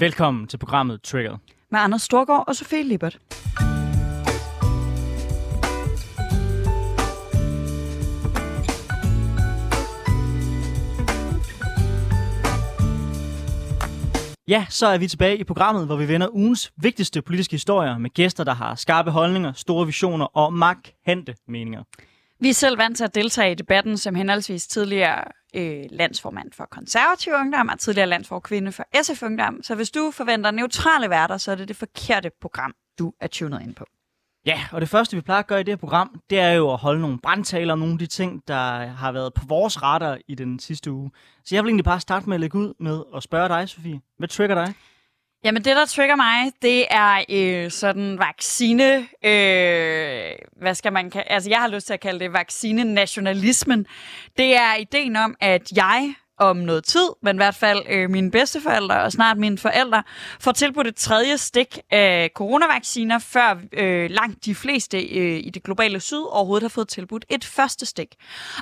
Velkommen til programmet Trigger. Med Anders Storgård og Sofie Lippert. Ja, så er vi tilbage i programmet, hvor vi vender ugens vigtigste politiske historier med gæster, der har skarpe holdninger, store visioner og markante meninger. Vi er selv vant til at deltage i debatten som henholdsvis tidligere øh, landsformand for konservativ ungdom og tidligere landsforkvinde for SF Ungdom. Så hvis du forventer neutrale værter, så er det det forkerte program, du er tunet ind på. Ja, og det første, vi plejer at gøre i det her program, det er jo at holde nogle brandtaler om nogle af de ting, der har været på vores radar i den sidste uge. Så jeg vil egentlig bare starte med at lægge ud med at spørge dig, Sofie. Hvad trigger dig? Jamen det, der trigger mig, det er øh, sådan vaccine... Øh, hvad skal man kalde... Altså jeg har lyst til at kalde det vaccine-nationalismen. Det er ideen om, at jeg om noget tid, men i hvert fald øh, mine bedsteforældre og snart mine forældre, får tilbudt et tredje stik af coronavacciner, før øh, langt de fleste øh, i det globale syd overhovedet har fået tilbudt et første stik.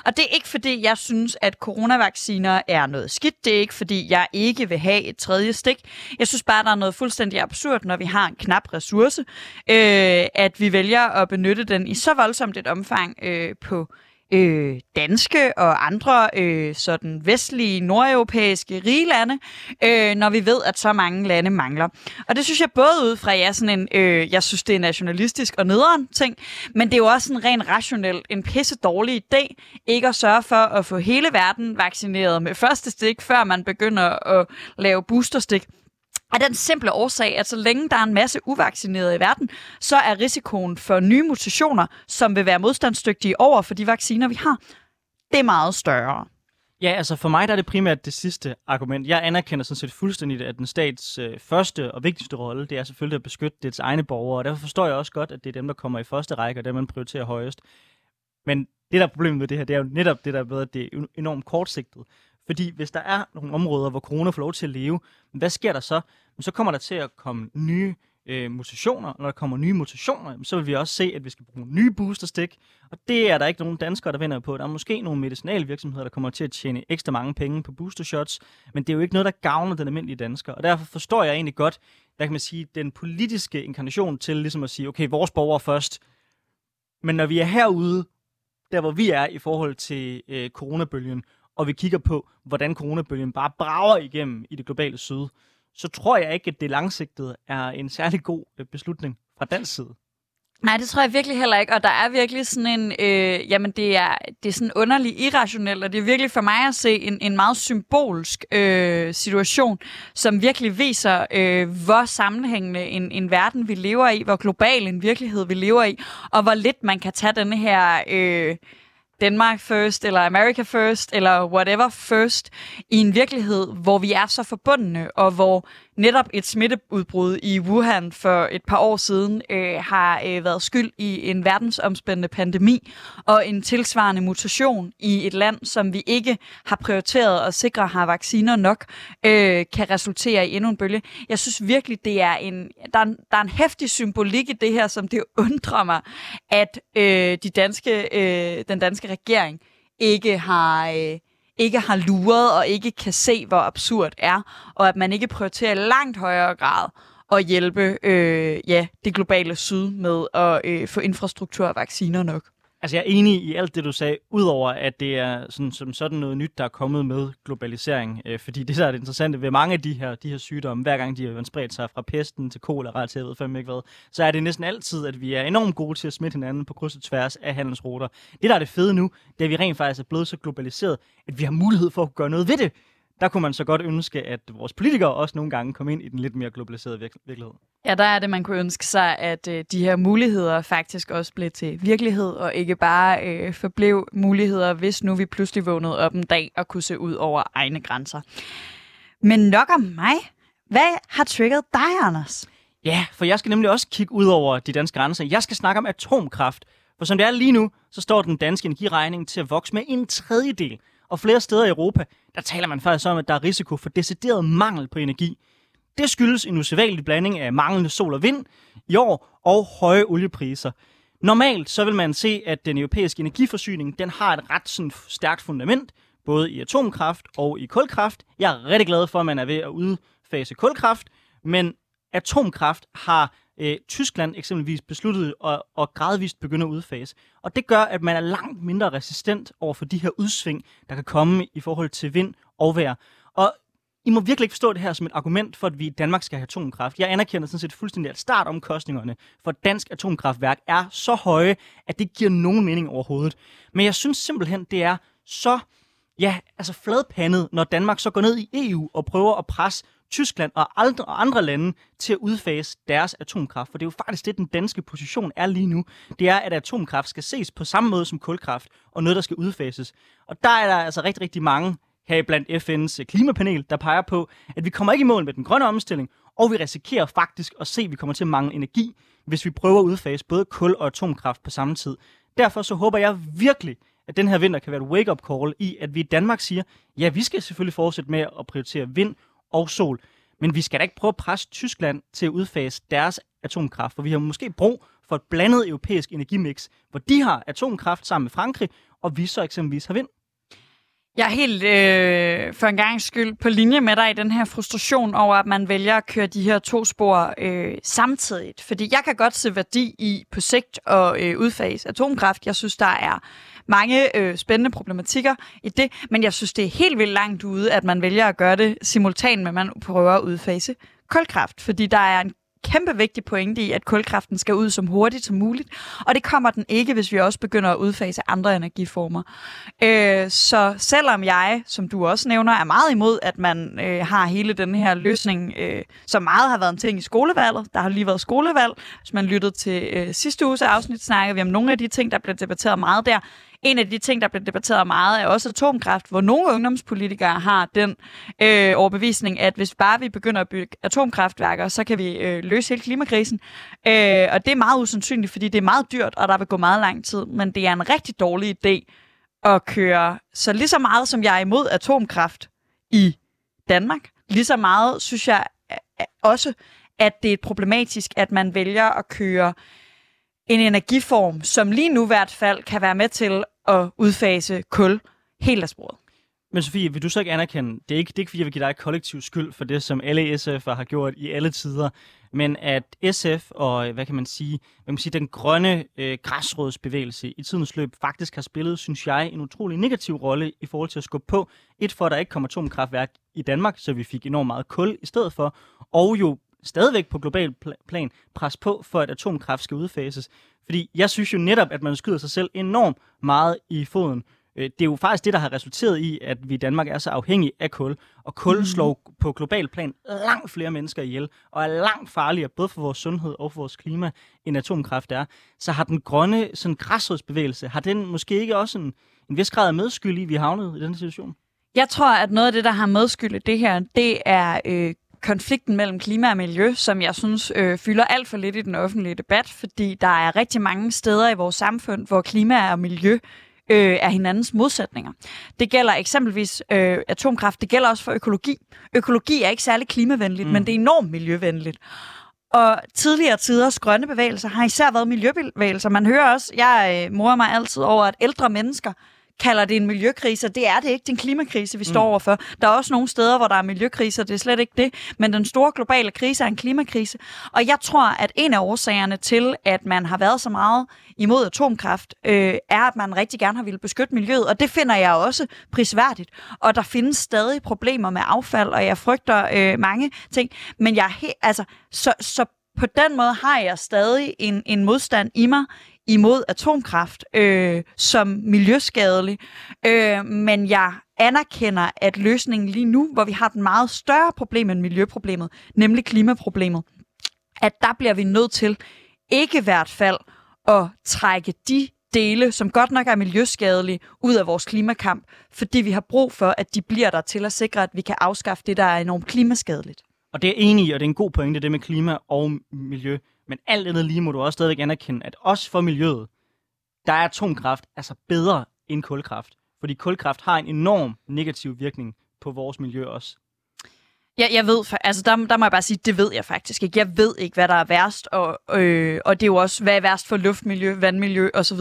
Og det er ikke fordi, jeg synes, at coronavacciner er noget skidt. Det er ikke fordi, jeg ikke vil have et tredje stik. Jeg synes bare, der er noget fuldstændig absurd, når vi har en knap ressource, øh, at vi vælger at benytte den i så voldsomt et omfang øh, på øh, danske og andre øh, sådan vestlige, nordeuropæiske rige lande, øh, når vi ved, at så mange lande mangler. Og det synes jeg både ud fra, at jeg, sådan en, øh, jeg synes, det er nationalistisk og nederen ting, men det er jo også en ren rationel, en pisse dårlig idé, ikke at sørge for at få hele verden vaccineret med første stik, før man begynder at lave boosterstik af den simple årsag, at så længe der er en masse uvaccinerede i verden, så er risikoen for nye mutationer, som vil være modstandsdygtige over for de vacciner, vi har, det er meget større. Ja, altså for mig der er det primært det sidste argument. Jeg anerkender sådan set fuldstændigt, at den stats øh, første og vigtigste rolle, det er selvfølgelig at beskytte dets egne borgere, og derfor forstår jeg også godt, at det er dem, der kommer i første række, og dem, man prioriterer højest. Men det, der er problemet med det her, det er jo netop det, der er at det er enormt kortsigtet. Fordi hvis der er nogle områder, hvor corona får lov til at leve, hvad sker der så? Så kommer der til at komme nye øh, mutationer. Når der kommer nye mutationer, så vil vi også se, at vi skal bruge nye boosterstik. Og det er der ikke nogen danskere, der vinder på. Der er måske nogle medicinalvirksomheder, der kommer til at tjene ekstra mange penge på boostershots, men det er jo ikke noget, der gavner den almindelige dansker. Og derfor forstår jeg egentlig godt, hvad kan man sige, den politiske inkarnation til ligesom at sige, okay, vores borgere først. Men når vi er herude, der hvor vi er i forhold til øh, coronabølgen, og vi kigger på, hvordan coronabølgen bare brager igennem i det globale syd, så tror jeg ikke, at det langsigtet er en særlig god øh, beslutning fra dansk side. Nej, det tror jeg virkelig heller ikke, og der er virkelig sådan en, øh, jamen det er, det er sådan underligt irrationelt, og det er virkelig for mig at se en, en meget symbolsk øh, situation, som virkelig viser, øh, hvor sammenhængende en, en verden vi lever i, hvor global en virkelighed vi lever i, og hvor lidt man kan tage den her... Øh, Denmark first, eller America first, eller whatever first, i en virkelighed, hvor vi er så forbundne, og hvor netop et smitteudbrud i Wuhan for et par år siden øh, har øh, været skyld i en verdensomspændende pandemi og en tilsvarende mutation i et land, som vi ikke har prioriteret at sikre har vacciner nok, øh, kan resultere i endnu en bølge. Jeg synes virkelig, det er en, der, er en, der er en hæftig symbolik i det her, som det undrer mig, at øh, de danske, øh, den danske regering ikke har... Øh, ikke har luret og ikke kan se, hvor absurd er, og at man ikke prioriterer langt højere grad at hjælpe øh, ja, det globale syd med at øh, få infrastruktur og vacciner nok. Altså jeg er enig i alt det, du sagde, udover at det er sådan, som sådan noget nyt, der er kommet med globalisering. Øh, fordi det, der er det interessante ved mange af de her, de her sygdomme, hver gang de har spredt sig fra pesten til kolera til jeg ved fandme ikke hvad, så er det næsten altid, at vi er enormt gode til at smitte hinanden på kryds og tværs af handelsruter. Det, der er det fede nu, det er, at vi rent faktisk er blevet så globaliseret, at vi har mulighed for at gøre noget ved det der kunne man så godt ønske, at vores politikere også nogle gange kom ind i den lidt mere globaliserede virkelighed. Ja, der er det, man kunne ønske sig, at øh, de her muligheder faktisk også blev til virkelighed, og ikke bare øh, forblev muligheder, hvis nu vi pludselig vågnede op en dag og kunne se ud over egne grænser. Men nok om mig. Hvad har trigget dig, Anders? Ja, for jeg skal nemlig også kigge ud over de danske grænser. Jeg skal snakke om atomkraft. For som det er lige nu, så står den danske energiregning til at vokse med en tredjedel. Og flere steder i Europa, der taler man faktisk om, at der er risiko for decideret mangel på energi. Det skyldes en usædvanlig blanding af manglende sol og vind i år og høje oliepriser. Normalt så vil man se, at den europæiske energiforsyning den har et ret sådan, stærkt fundament, både i atomkraft og i kulkraft. Jeg er rigtig glad for, at man er ved at udfase kulkraft, Men atomkraft har øh, Tyskland eksempelvis besluttede at, at gradvist begynde at udfase. Og det gør, at man er langt mindre resistent over for de her udsving, der kan komme i forhold til vind og vejr. Og I må virkelig ikke forstå det her som et argument for, at vi i Danmark skal have atomkraft. Jeg anerkender sådan set fuldstændig, at startomkostningerne for et dansk atomkraftværk er så høje, at det giver nogen mening overhovedet. Men jeg synes simpelthen, det er så ja, altså fladpandet, når Danmark så går ned i EU og prøver at presse Tyskland og andre, andre lande til at udfase deres atomkraft. For det er jo faktisk det, den danske position er lige nu. Det er, at atomkraft skal ses på samme måde som kulkraft, og noget, der skal udfases. Og der er der altså rigtig, rigtig mange her blandt FN's øh, klimapanel, der peger på, at vi kommer ikke i mål med den grønne omstilling, og vi risikerer faktisk at se, at vi kommer til at mangle energi, hvis vi prøver at udfase både kul og atomkraft på samme tid. Derfor så håber jeg virkelig, at den her vinter kan være et wake-up call i, at vi i Danmark siger, ja, vi skal selvfølgelig fortsætte med at prioritere vind og sol, men vi skal da ikke prøve at presse Tyskland til at udfase deres atomkraft, for vi har måske brug for et blandet europæisk energimix, hvor de har atomkraft sammen med Frankrig, og vi så eksempelvis har vind. Jeg er helt øh, for en gang skyld på linje med dig i den her frustration over, at man vælger at køre de her to spor øh, samtidigt. Fordi jeg kan godt se værdi i på sigt at øh, udfase atomkraft. Jeg synes, der er mange øh, spændende problematikker i det, men jeg synes, det er helt vildt langt ude, at man vælger at gøre det simultant med, at man prøver at udfase kulkraft, fordi der er en kæmpe vigtig pointe i, at kulkraften skal ud som hurtigt som muligt, og det kommer den ikke, hvis vi også begynder at udfase andre energiformer. Øh, så selvom jeg, som du også nævner, er meget imod, at man øh, har hele den her løsning, øh, som meget har været en ting i skolevalget, der har lige været skolevalg, hvis man lyttede til øh, sidste uges afsnit, snakkede vi om nogle af de ting, der blev debatteret meget der, en af de ting, der bliver debatteret meget, er også atomkraft, hvor nogle ungdomspolitikere har den øh, overbevisning, at hvis bare vi begynder at bygge atomkraftværker, så kan vi øh, løse hele klimakrisen. Øh, og det er meget usandsynligt, fordi det er meget dyrt, og der vil gå meget lang tid. Men det er en rigtig dårlig idé at køre så lige så meget, som jeg er imod atomkraft i Danmark. Lige så meget synes jeg også, at det er problematisk, at man vælger at køre en energiform, som lige nu i hvert fald kan være med til at udfase kul helt af sporet. Men Sofie, vil du så ikke anerkende, det er ikke, det er ikke fordi, jeg vil give dig kollektiv skyld for det, som alle SF'er har gjort i alle tider, men at SF og, hvad kan man sige, hvad man sige den grønne øh, græsrådsbevægelse i tidens løb faktisk har spillet, synes jeg, en utrolig negativ rolle i forhold til at skubbe på. Et for, at der ikke kommer atomkraftværk i Danmark, så vi fik enormt meget kul i stedet for, og jo stadigvæk på global plan pres på for, at atomkraft skal udfases. Fordi jeg synes jo netop, at man skyder sig selv enormt meget i foden. Øh, det er jo faktisk det, der har resulteret i, at vi i Danmark er så afhængige af kul. Og kul mm. slår på global plan langt flere mennesker ihjel, og er langt farligere, både for vores sundhed og for vores klima, end atomkraft er. Så har den grønne sådan græsrodsbevægelse, har den måske ikke også en, en vis grad af medskyld i, at vi havnet i den situation? Jeg tror, at noget af det, der har medskyld i det her, det er øh, konflikten mellem klima og miljø, som jeg synes øh, fylder alt for lidt i den offentlige debat, fordi der er rigtig mange steder i vores samfund, hvor klima og miljø øh, er hinandens modsætninger. Det gælder eksempelvis øh, atomkraft, det gælder også for økologi. Økologi er ikke særlig klimavenligt, mm. men det er enormt miljøvenligt. Og tidligere tiders grønne bevægelser har især været miljøbevægelser. Man hører også, jeg øh, morer mig altid over, at ældre mennesker kalder det en miljøkrise, det er det ikke. Det er en klimakrise, vi står mm. overfor. Der er også nogle steder, hvor der er miljøkriser, det er slet ikke det. Men den store globale krise er en klimakrise. Og jeg tror, at en af årsagerne til, at man har været så meget imod atomkraft, øh, er, at man rigtig gerne har ville beskytte miljøet. Og det finder jeg også prisværdigt. Og der findes stadig problemer med affald, og jeg frygter øh, mange ting. Men jeg altså, så, så på den måde har jeg stadig en, en modstand i mig imod atomkraft øh, som miljøskadelig. Øh, men jeg anerkender, at løsningen lige nu, hvor vi har et meget større problem end miljøproblemet, nemlig klimaproblemet, at der bliver vi nødt til ikke i hvert fald at trække de dele, som godt nok er miljøskadelige, ud af vores klimakamp, fordi vi har brug for, at de bliver der til at sikre, at vi kan afskaffe det, der er enormt klimaskadeligt. Og det er enig i, og det er en god pointe, det med klima og miljø. Men alt andet lige må du også stadigvæk anerkende, at også for miljøet, der er atomkraft altså bedre end kulkraft. Fordi kulkraft har en enorm negativ virkning på vores miljø også. Ja, jeg ved, altså der, der må jeg bare sige, det ved jeg faktisk ikke. Jeg ved ikke, hvad der er værst, og, øh, og det er jo også, hvad er værst for luftmiljø, vandmiljø osv.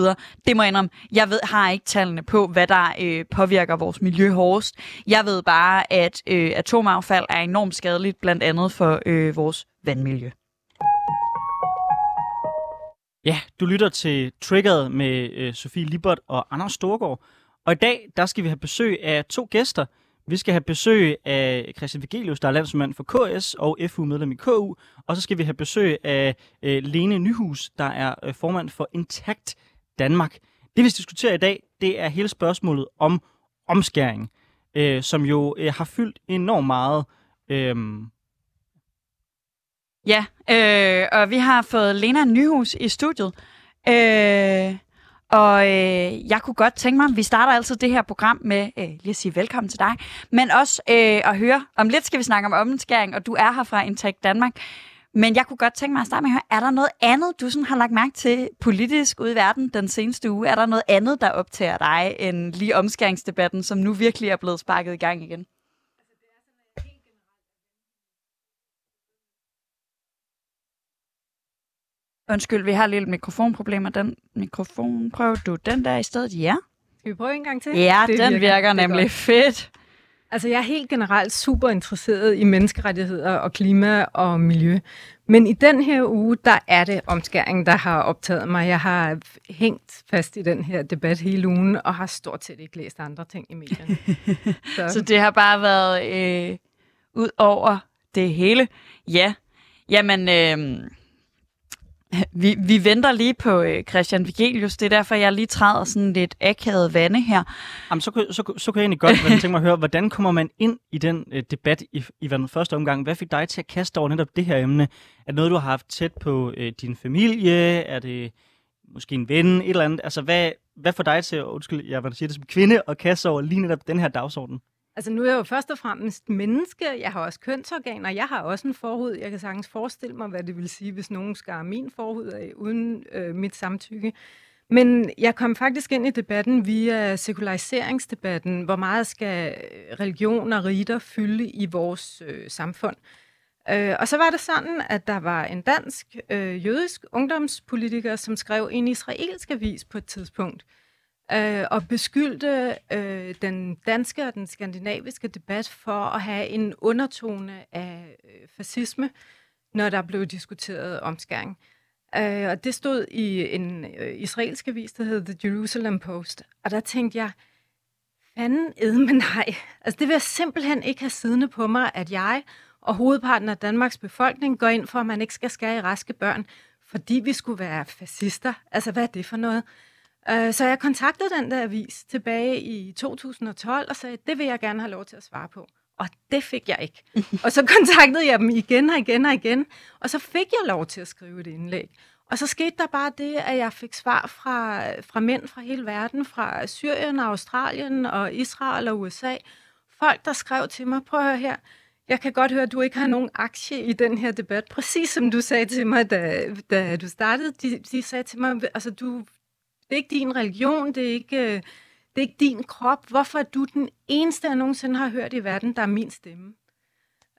Det må jeg indrømme. Jeg ved, har ikke tallene på, hvad der øh, påvirker vores miljø hårdest. Jeg ved bare, at øh, atomaffald er enormt skadeligt, blandt andet for øh, vores vandmiljø. Ja, du lytter til Triggered med øh, Sofie Libert og Anders Storgård. Og i dag, der skal vi have besøg af to gæster. Vi skal have besøg af Christian Vigelius, der er landsmand for KS og FU-medlem i KU. Og så skal vi have besøg af øh, Lene Nyhus, der er øh, formand for Intact Danmark. Det vi skal diskutere i dag, det er hele spørgsmålet om omskæring, øh, som jo øh, har fyldt enormt meget. Øh, Ja, øh, og vi har fået Lena Nyhus i studiet. Øh, og øh, jeg kunne godt tænke mig, vi starter altid det her program med øh, lige at sige velkommen til dig, men også øh, at høre, om lidt skal vi snakke om omskæring, og du er her fra Intact Danmark. Men jeg kunne godt tænke mig at starte med at høre, er der noget andet, du sådan har lagt mærke til politisk ude i verden den seneste uge? Er der noget andet, der optager dig end lige omskæringsdebatten, som nu virkelig er blevet sparket i gang igen? Undskyld, vi har lidt mikrofonproblemer. Den mikrofon, prøver du den der i stedet? Ja. Skal vi prøve en gang til? Ja, det den virker, virker nemlig godt. fedt. Altså, jeg er helt generelt super interesseret i menneskerettigheder og klima og miljø. Men i den her uge, der er det omskæring, der har optaget mig. Jeg har hængt fast i den her debat hele ugen, og har stort set ikke læst andre ting i medierne. Så, Så det har bare været øh, ud over det hele. Ja, jamen... Øh, vi, vi venter lige på øh, Christian Vigelius. Det er derfor, jeg lige træder sådan lidt akavet vande her. Jamen, så, så, så kan jeg egentlig godt tænke mig at høre, hvordan kommer man ind i den øh, debat i, i den første omgang? Hvad fik dig til at kaste over netop det her emne? Er det noget, du har haft tæt på øh, din familie? Er det måske en ven? Et eller andet? Altså, hvad, hvad får dig til, undskyld, jeg vil sige det som kvinde, at kaste over lige netop den her dagsorden? Altså nu er jeg jo først og fremmest menneske. Jeg har også kønsorganer. Jeg har også en forhud. Jeg kan sagtens forestille mig, hvad det vil sige, hvis nogen skar min forhud af uden øh, mit samtykke. Men jeg kom faktisk ind i debatten via sekulariseringsdebatten. Hvor meget skal øh, religion og riter fylde i vores øh, samfund? Øh, og så var det sådan, at der var en dansk øh, jødisk ungdomspolitiker, som skrev en israelsk avis på et tidspunkt, øh, og beskyldte øh, den danske og den skandinaviske debat for at have en undertone af øh, fascisme, når der blev diskuteret omskæring. Øh, og det stod i en øh, israelsk avis, der hed The Jerusalem Post. Og der tænkte jeg, fanden edme nej. Altså det vil jeg simpelthen ikke have siddende på mig, at jeg og hovedparten af Danmarks befolkning går ind for, at man ikke skal skære i raske børn, fordi vi skulle være fascister. Altså hvad er det for noget? Øh, så jeg kontaktede den der avis tilbage i 2012 og sagde, det vil jeg gerne have lov til at svare på. Og det fik jeg ikke. og så kontaktede jeg dem igen og igen og igen, og så fik jeg lov til at skrive et indlæg. Og så skete der bare det, at jeg fik svar fra, fra mænd fra hele verden, fra Syrien, Australien og Israel og USA. Folk, der skrev til mig, prøv at høre her, jeg kan godt høre, at du ikke har nogen aktie i den her debat. Præcis som du sagde til mig, da, da du startede. De, de sagde til mig, altså du, det er ikke din religion, det er ikke, øh, det er ikke din krop. Hvorfor er du den eneste, jeg nogensinde har hørt i verden, der er min stemme?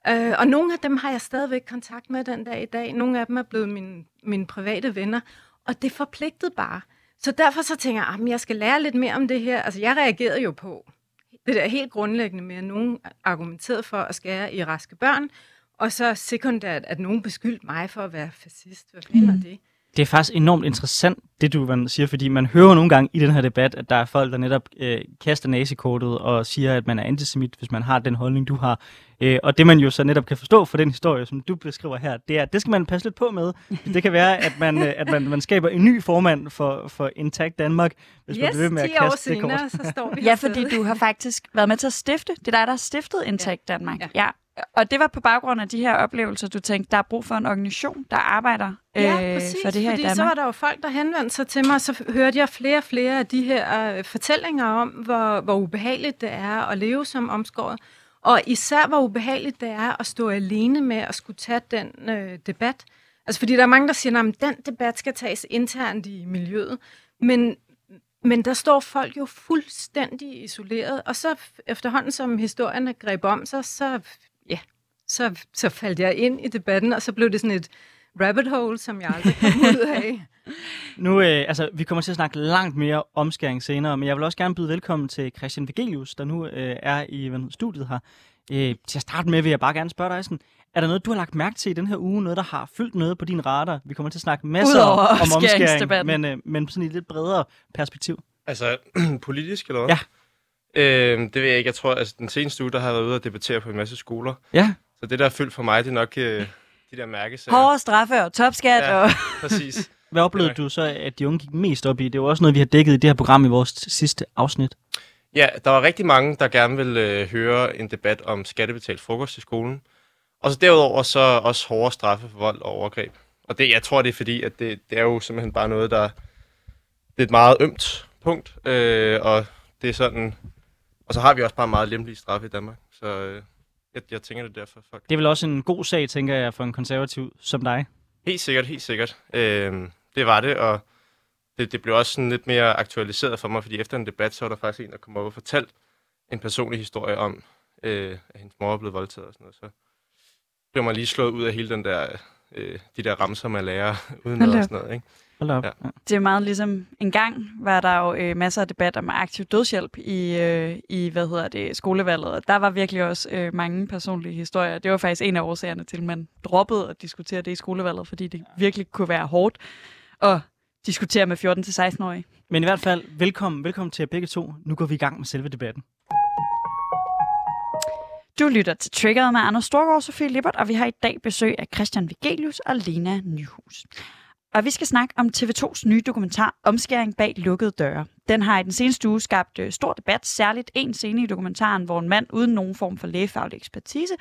Øh, og nogle af dem har jeg stadigvæk kontakt med den dag i dag. Nogle af dem er blevet mine, mine private venner. Og det forpligtede bare. Så derfor så tænker jeg, at jeg skal lære lidt mere om det her. Altså, jeg reagerede jo på det der helt grundlæggende med, at nogen argumenterede for at skære i raske børn, og så sekundært, at nogen beskyldte mig for at være fascist. Hvad fanden mm. det? Det er faktisk enormt interessant, det du man siger, fordi man hører nogle gange i den her debat, at der er folk, der netop øh, kaster nazikortet og siger, at man er antisemit, hvis man har den holdning, du har. Øh, og det man jo så netop kan forstå for den historie, som du beskriver her, det er, at det skal man passe lidt på med. Det kan være, at man, øh, at man, man skaber en ny formand for, for Intact Danmark, hvis yes, man bliver ved med at kaste det kort. så står vi Ja, fordi du har faktisk været med til at stifte. Det er dig, der har stiftet Intact ja. Danmark. Ja. ja. Og det var på baggrund af de her oplevelser, du tænkte, der er brug for en organisation, der arbejder ja, præcis, øh, for det her fordi i Danmark. så var der jo folk, der henvendte sig til mig, og så hørte jeg flere og flere af de her øh, fortællinger om, hvor, hvor ubehageligt det er at leve som omskåret. Og især hvor ubehageligt det er at stå alene med at skulle tage den øh, debat. Altså fordi der er mange, der siger, at den debat skal tages internt i miljøet. Men, men der står folk jo fuldstændig isoleret, og så efterhånden som historierne greb om sig, så ja, så, så faldt jeg ind i debatten, og så blev det sådan et rabbit hole, som jeg aldrig kom ud af. Nu, øh, altså, vi kommer til at snakke langt mere omskæring senere, men jeg vil også gerne byde velkommen til Christian Vigelius, der nu øh, er i hvad, studiet her. Øh, til at starte med vil jeg bare gerne spørge dig sådan, er der noget, du har lagt mærke til i den her uge, noget, der har fyldt noget på din radar? Vi kommer til at snakke masser Udover om omskæring, men, øh, men sådan i et lidt bredere perspektiv. Altså, politisk eller hvad? Ja. Øh, det ved jeg ikke. Jeg tror, altså den seneste uge, der har jeg været ude og debattere på en masse skoler. Ja, Så det, der er fyldt for mig, det er nok øh, de der mærkesager. Hårde straffe og topskat. Ja. Og... Præcis. hvad oplevede du så, at de unge gik mest op i? Det er jo også noget, vi har dækket i det her program i vores sidste afsnit. Ja, der var rigtig mange, der gerne ville øh, høre en debat om skattebetalt frokost i skolen. Og så derudover så også hårdere straffe for vold og overgreb. Og det, jeg tror, det er fordi, at det, det er jo simpelthen bare noget, der... Det er et meget ømt punkt, øh, og det er sådan... Og så har vi også bare meget lempelige straffe i Danmark. Så øh, jeg, jeg tænker, det er derfor, folk... Det er vel også en god sag, tænker jeg, for en konservativ som dig. Helt sikkert, helt sikkert. Øh, det var det, og det, det blev også sådan lidt mere aktualiseret for mig, fordi efter en debat, så var der faktisk en, der kom op og fortalte en personlig historie om, øh, at hendes mor er blevet voldtaget og sådan noget. Så blev man lige slået ud af hele den der, øh, de der ramser, man lærer uden Hold noget da og sådan noget. Ikke? Hold op. Ja. Ja. Det er meget ligesom, en gang var der jo øh, masser af debat om aktiv dødshjælp i, øh, i hvad hedder det, skolevalget. Og der var virkelig også øh, mange personlige historier. Det var faktisk en af årsagerne til, at man droppede at diskutere det i skolevalget, fordi det virkelig kunne være hårdt at diskutere med 14-16-årige. Men i hvert fald, velkommen, velkommen til jer begge to. Nu går vi i gang med selve debatten. Du lytter til Triggeret med Anders Storgård og Sofie Lippert, og vi har i dag besøg af Christian Vigelius og Lena Nyhus. Og vi skal snakke om TV2's nye dokumentar Omskæring bag lukkede døre. Den har i den seneste uge skabt øh, stor debat, særligt en scene i dokumentaren, hvor en mand uden nogen form for lægefaglig ekspertise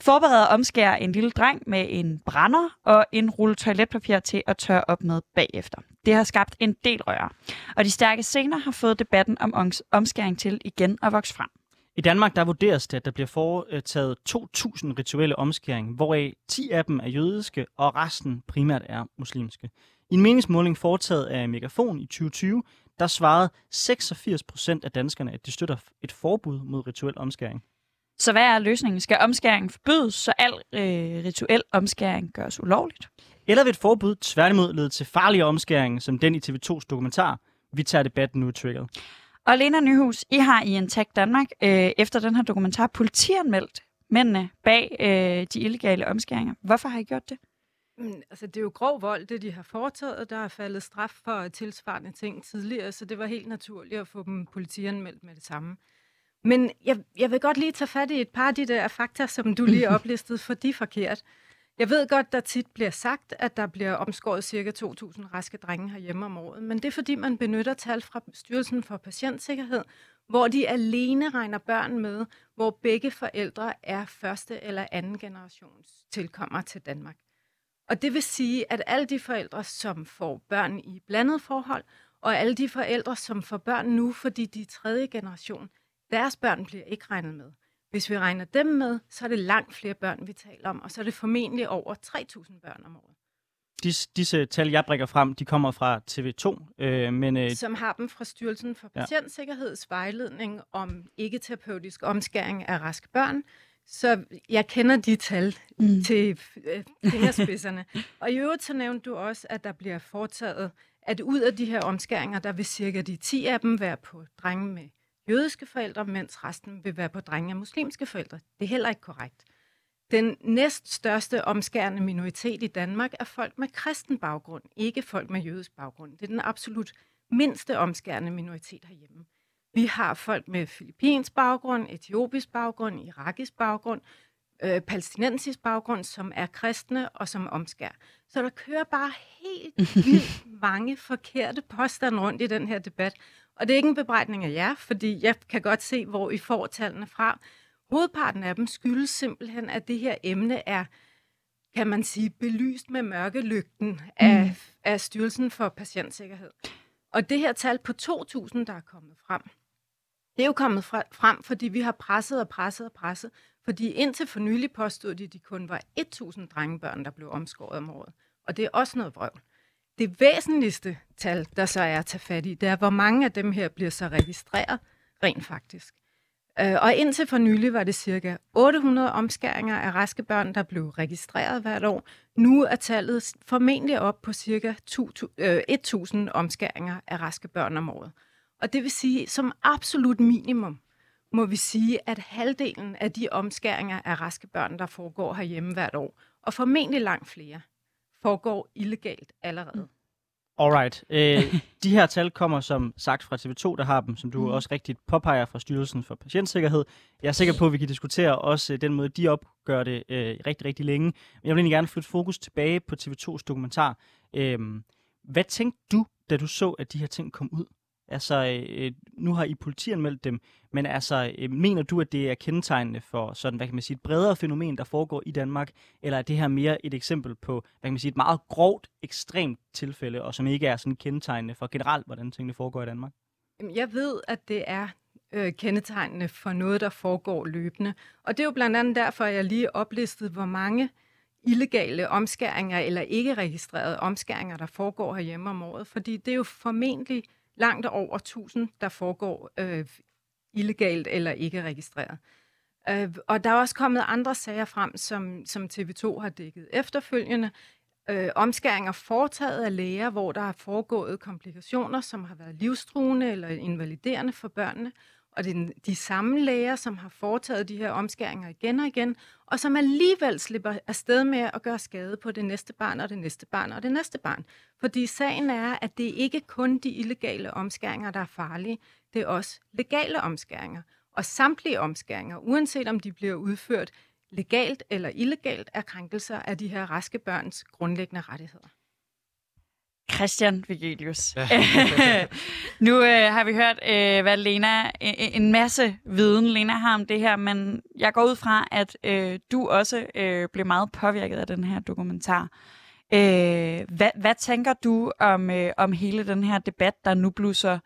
forbereder at omskære en lille dreng med en brænder og en rulle toiletpapir til at tørre op med bagefter. Det har skabt en del røre, og de stærke scener har fået debatten om omskæring til igen at vokse frem. I Danmark der vurderes det, at der bliver foretaget 2.000 rituelle omskæring, hvoraf 10 af dem er jødiske, og resten primært er muslimske. I en meningsmåling foretaget af Megafon i 2020, der svarede 86 procent af danskerne, at de støtter et forbud mod rituel omskæring. Så hvad er løsningen? Skal omskæring forbydes, så al øh, rituel omskæring gøres ulovligt? Eller vil et forbud tværtimod lede til farlige omskæring, som den i TV2's dokumentar? Vi tager debatten nu i triggeret. Og Lena Nyhus, I har i Intact Danmark øh, efter den her dokumentar politianmeldt mændene bag øh, de illegale omskæringer. Hvorfor har I gjort det? Men, altså, det er jo grov vold, det de har foretaget. Der er faldet straf for tilsvarende ting tidligere, så det var helt naturligt at få dem politianmeldt med det samme. Men jeg, jeg vil godt lige tage fat i et par af de der fakta, som du lige oplistede, for de er forkert. Jeg ved godt, der tit bliver sagt, at der bliver omskåret ca. 2.000 raske drenge herhjemme om året, men det er fordi, man benytter tal fra Styrelsen for Patientsikkerhed, hvor de alene regner børn med, hvor begge forældre er første eller anden generations tilkommer til Danmark. Og det vil sige, at alle de forældre, som får børn i blandet forhold, og alle de forældre, som får børn nu, fordi de er tredje generation, deres børn bliver ikke regnet med. Hvis vi regner dem med, så er det langt flere børn, vi taler om, og så er det formentlig over 3.000 børn om året, Dis, disse tal, jeg brækker frem, de kommer fra TV2, øh, men øh, som har dem fra Styrelsen for Ja. Patientsikkerheds vejledning om ikke-terapeutisk omskæring af raske børn. Så jeg kender de tal Mm. til øh, fingerspidserne. og i øvrigt så nævnte du også, at der bliver foretaget, at ud af de her omskæringer, der vil cirka de 10 af dem være på drenge med jødiske forældre, mens resten vil være på drenge af muslimske forældre. Det er heller ikke korrekt. Den næststørste omskærende minoritet i Danmark er folk med kristen baggrund, ikke folk med jødisk baggrund. Det er den absolut mindste omskærende minoritet herhjemme. Vi har folk med filippinsk baggrund, etiopisk baggrund, irakisk baggrund, øh, palæstinensisk baggrund, som er kristne og som omskær. Så der kører bare helt vildt mange forkerte påstande rundt i den her debat. Og det er ikke en bebrejdning af jer, fordi jeg kan godt se, hvor I får tallene fra. Hovedparten af dem skyldes simpelthen, at det her emne er, kan man sige, belyst med mørkelygten af, mm. af Styrelsen for Patientsikkerhed. Og det her tal på 2.000, der er kommet frem, det er jo kommet frem, fordi vi har presset og presset og presset. Fordi indtil for nylig påstod de, at de kun var 1.000 drengebørn, der blev omskåret om året. Og det er også noget vrøvl. Det væsentligste tal, der så er at tage fat i, det er, hvor mange af dem her bliver så registreret rent faktisk. Øh, og indtil for nylig var det cirka 800 omskæringer af raske børn, der blev registreret hvert år. Nu er tallet formentlig op på cirka 1000 øh, omskæringer af raske børn om året. Og det vil sige, som absolut minimum, må vi sige, at halvdelen af de omskæringer af raske børn, der foregår herhjemme hvert år, og formentlig langt flere, foregår illegalt allerede. Alright. Øh, de her tal kommer som sagt fra TV2, der har dem, som du mm. også rigtigt påpeger fra Styrelsen for Patientsikkerhed. Jeg er sikker på, at vi kan diskutere også øh, den måde, de opgør det øh, rigtig, rigtig længe. Men jeg vil egentlig gerne flytte fokus tilbage på TV2's dokumentar. Øh, hvad tænkte du, da du så, at de her ting kom ud? Altså, øh, nu har I politianmeldt dem, men altså, øh, mener du, at det er kendetegnende for sådan, hvad kan man sige, et bredere fænomen, der foregår i Danmark, eller er det her mere et eksempel på, hvad kan man sige, et meget grovt, ekstremt tilfælde, og som ikke er sådan kendetegnende for generelt, hvordan tingene foregår i Danmark? Jeg ved, at det er øh, kendetegnende for noget, der foregår løbende. Og det er jo blandt andet derfor, at jeg lige oplistede, hvor mange illegale omskæringer eller ikke registrerede omskæringer, der foregår herhjemme om året. Fordi det er jo formentlig langt over 1000, der foregår øh, illegalt eller ikke registreret. Øh, og der er også kommet andre sager frem, som, som TV2 har dækket efterfølgende. Øh, omskæringer foretaget af læger, hvor der har foregået komplikationer, som har været livstruende eller invaliderende for børnene. Og det er de samme læger, som har foretaget de her omskæringer igen og igen, og som alligevel slipper afsted med at gøre skade på det næste barn og det næste barn og det næste barn. Fordi sagen er, at det ikke kun de illegale omskæringer, der er farlige, det er også legale omskæringer. Og samtlige omskæringer, uanset om de bliver udført legalt eller illegalt, er krænkelser af de her raske børns grundlæggende rettigheder. Christian Vigelius. Nu øh, har vi hørt, øh, hvad Lena, en, en masse viden Lena har om det her, men jeg går ud fra, at øh, du også øh, blev meget påvirket af den her dokumentar. Øh, hvad, hvad tænker du om, øh, om hele den her debat, der nu blusser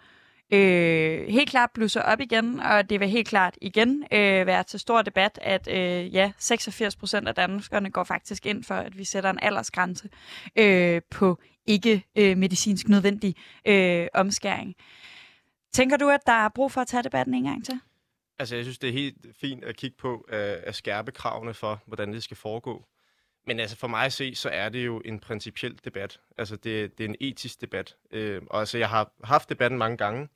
øh, helt klart blusser op igen, og det vil helt klart igen øh, være til stor debat, at øh, ja, 86 procent af danskerne går faktisk ind for, at vi sætter en aldersgrænse øh, på ikke øh, medicinsk nødvendig øh, omskæring. Tænker du, at der er brug for at tage debatten en gang til? Altså, jeg synes, det er helt fint at kigge på øh, at skærpe kravene for, hvordan det skal foregå. Men altså, for mig at se, så er det jo en principiel debat. Altså, det, det er en etisk debat. Øh, og altså, jeg har haft debatten mange gange.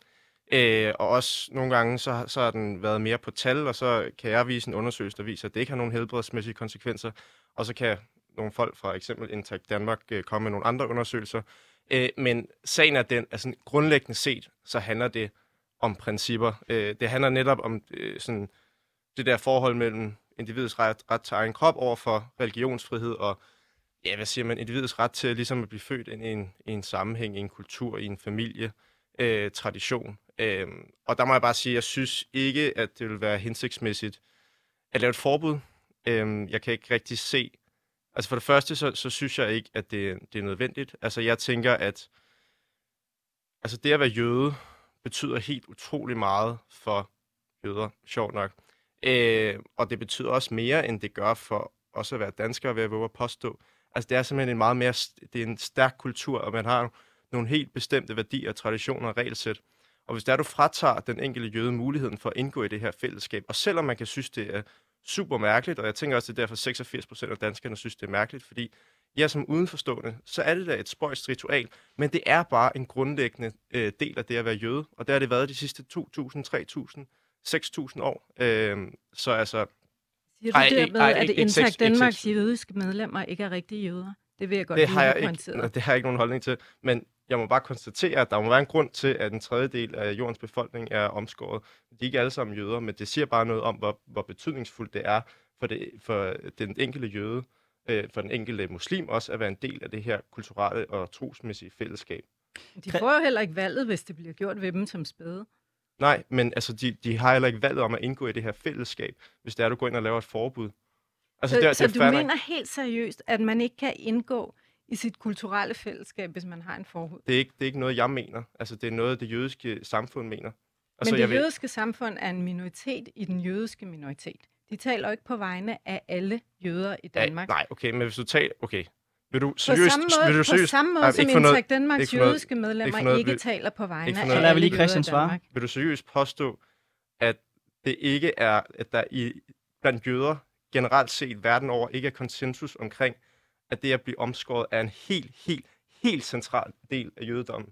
Øh, og også nogle gange, så, så har den været mere på tal, og så kan jeg vise en undersøgelse, der viser, at det ikke har nogen helbredsmæssige konsekvenser. Og så kan nogle folk fra eksempel Intact Danmark øh, komme med nogle andre undersøgelser. Øh, men sagen er den, at grundlæggende set, så handler det om principper. Øh, det handler netop om øh, sådan, det der forhold mellem individets ret, ret til egen krop over for religionsfrihed og ja, hvad siger man, individets ret til ligesom at blive født ind i en, i en sammenhæng, i en kultur, i en familie, øh, tradition. Øh, og der må jeg bare sige, at jeg synes ikke, at det vil være hensigtsmæssigt at lave et forbud. Øh, jeg kan ikke rigtig se, Altså for det første, så, så synes jeg ikke, at det, det er nødvendigt. Altså jeg tænker, at altså det at være jøde betyder helt utrolig meget for jøder, sjovt nok. Øh, og det betyder også mere, end det gør for også at være dansker, ved at våge at påstå. Altså det er simpelthen en meget mere, det er en stærk kultur, og man har nogle helt bestemte værdier, traditioner og regelsæt. Og hvis der du fratager den enkelte jøde muligheden for at indgå i det her fællesskab, og selvom man kan synes, det er super mærkeligt, og jeg tænker også, at det er derfor 86 procent af danskerne synes, det er mærkeligt, fordi jeg som udenforstående, så er det da et spøjst ritual, men det er bare en grundlæggende øh, del af det at være jøde, og det har det været de sidste 2.000, 3.000, 6.000 år. Øh, så altså... Siger du ej, dermed, ej, at Intact Danmarks jødiske medlemmer ikke er rigtige jøder? Det vil jeg godt det har jeg ikke, Det har jeg ikke nogen holdning til, men jeg må bare konstatere, at der må være en grund til, at en tredjedel af jordens befolkning er omskåret. De er ikke alle sammen jøder, men det siger bare noget om, hvor, hvor betydningsfuldt det er for, det, for den enkelte jøde, øh, for den enkelte muslim også, at være en del af det her kulturelle og trosmæssige fællesskab. De får jo heller ikke valget, hvis det bliver gjort ved dem som spæde. Nej, men altså, de, de har heller ikke valget om at indgå i det her fællesskab, hvis det er, du går ind og laver et forbud. Altså, så der, så du mener helt seriøst, at man ikke kan indgå i sit kulturelle fællesskab, hvis man har en forhud. Det er ikke, det er ikke noget, jeg mener. Altså, det er noget, det jødiske samfund mener. Altså, Men det jeg jødiske ved... samfund er en minoritet i den jødiske minoritet. De taler jo ikke på vegne af alle jøder i Danmark. Ja, nej, okay, men hvis du taler... Okay, vil du seriøst... På samme måde, vil du seriøst, på samme måde nej, som Intakt Danmarks jødiske medlemmer ikke, noget, ikke taler på vegne af alle Christian svare. Vil du seriøst påstå, at det ikke er, at der i, blandt jøder generelt set verden over ikke er konsensus omkring, at det at blive omskåret er en helt, helt, helt central del af jødedommen.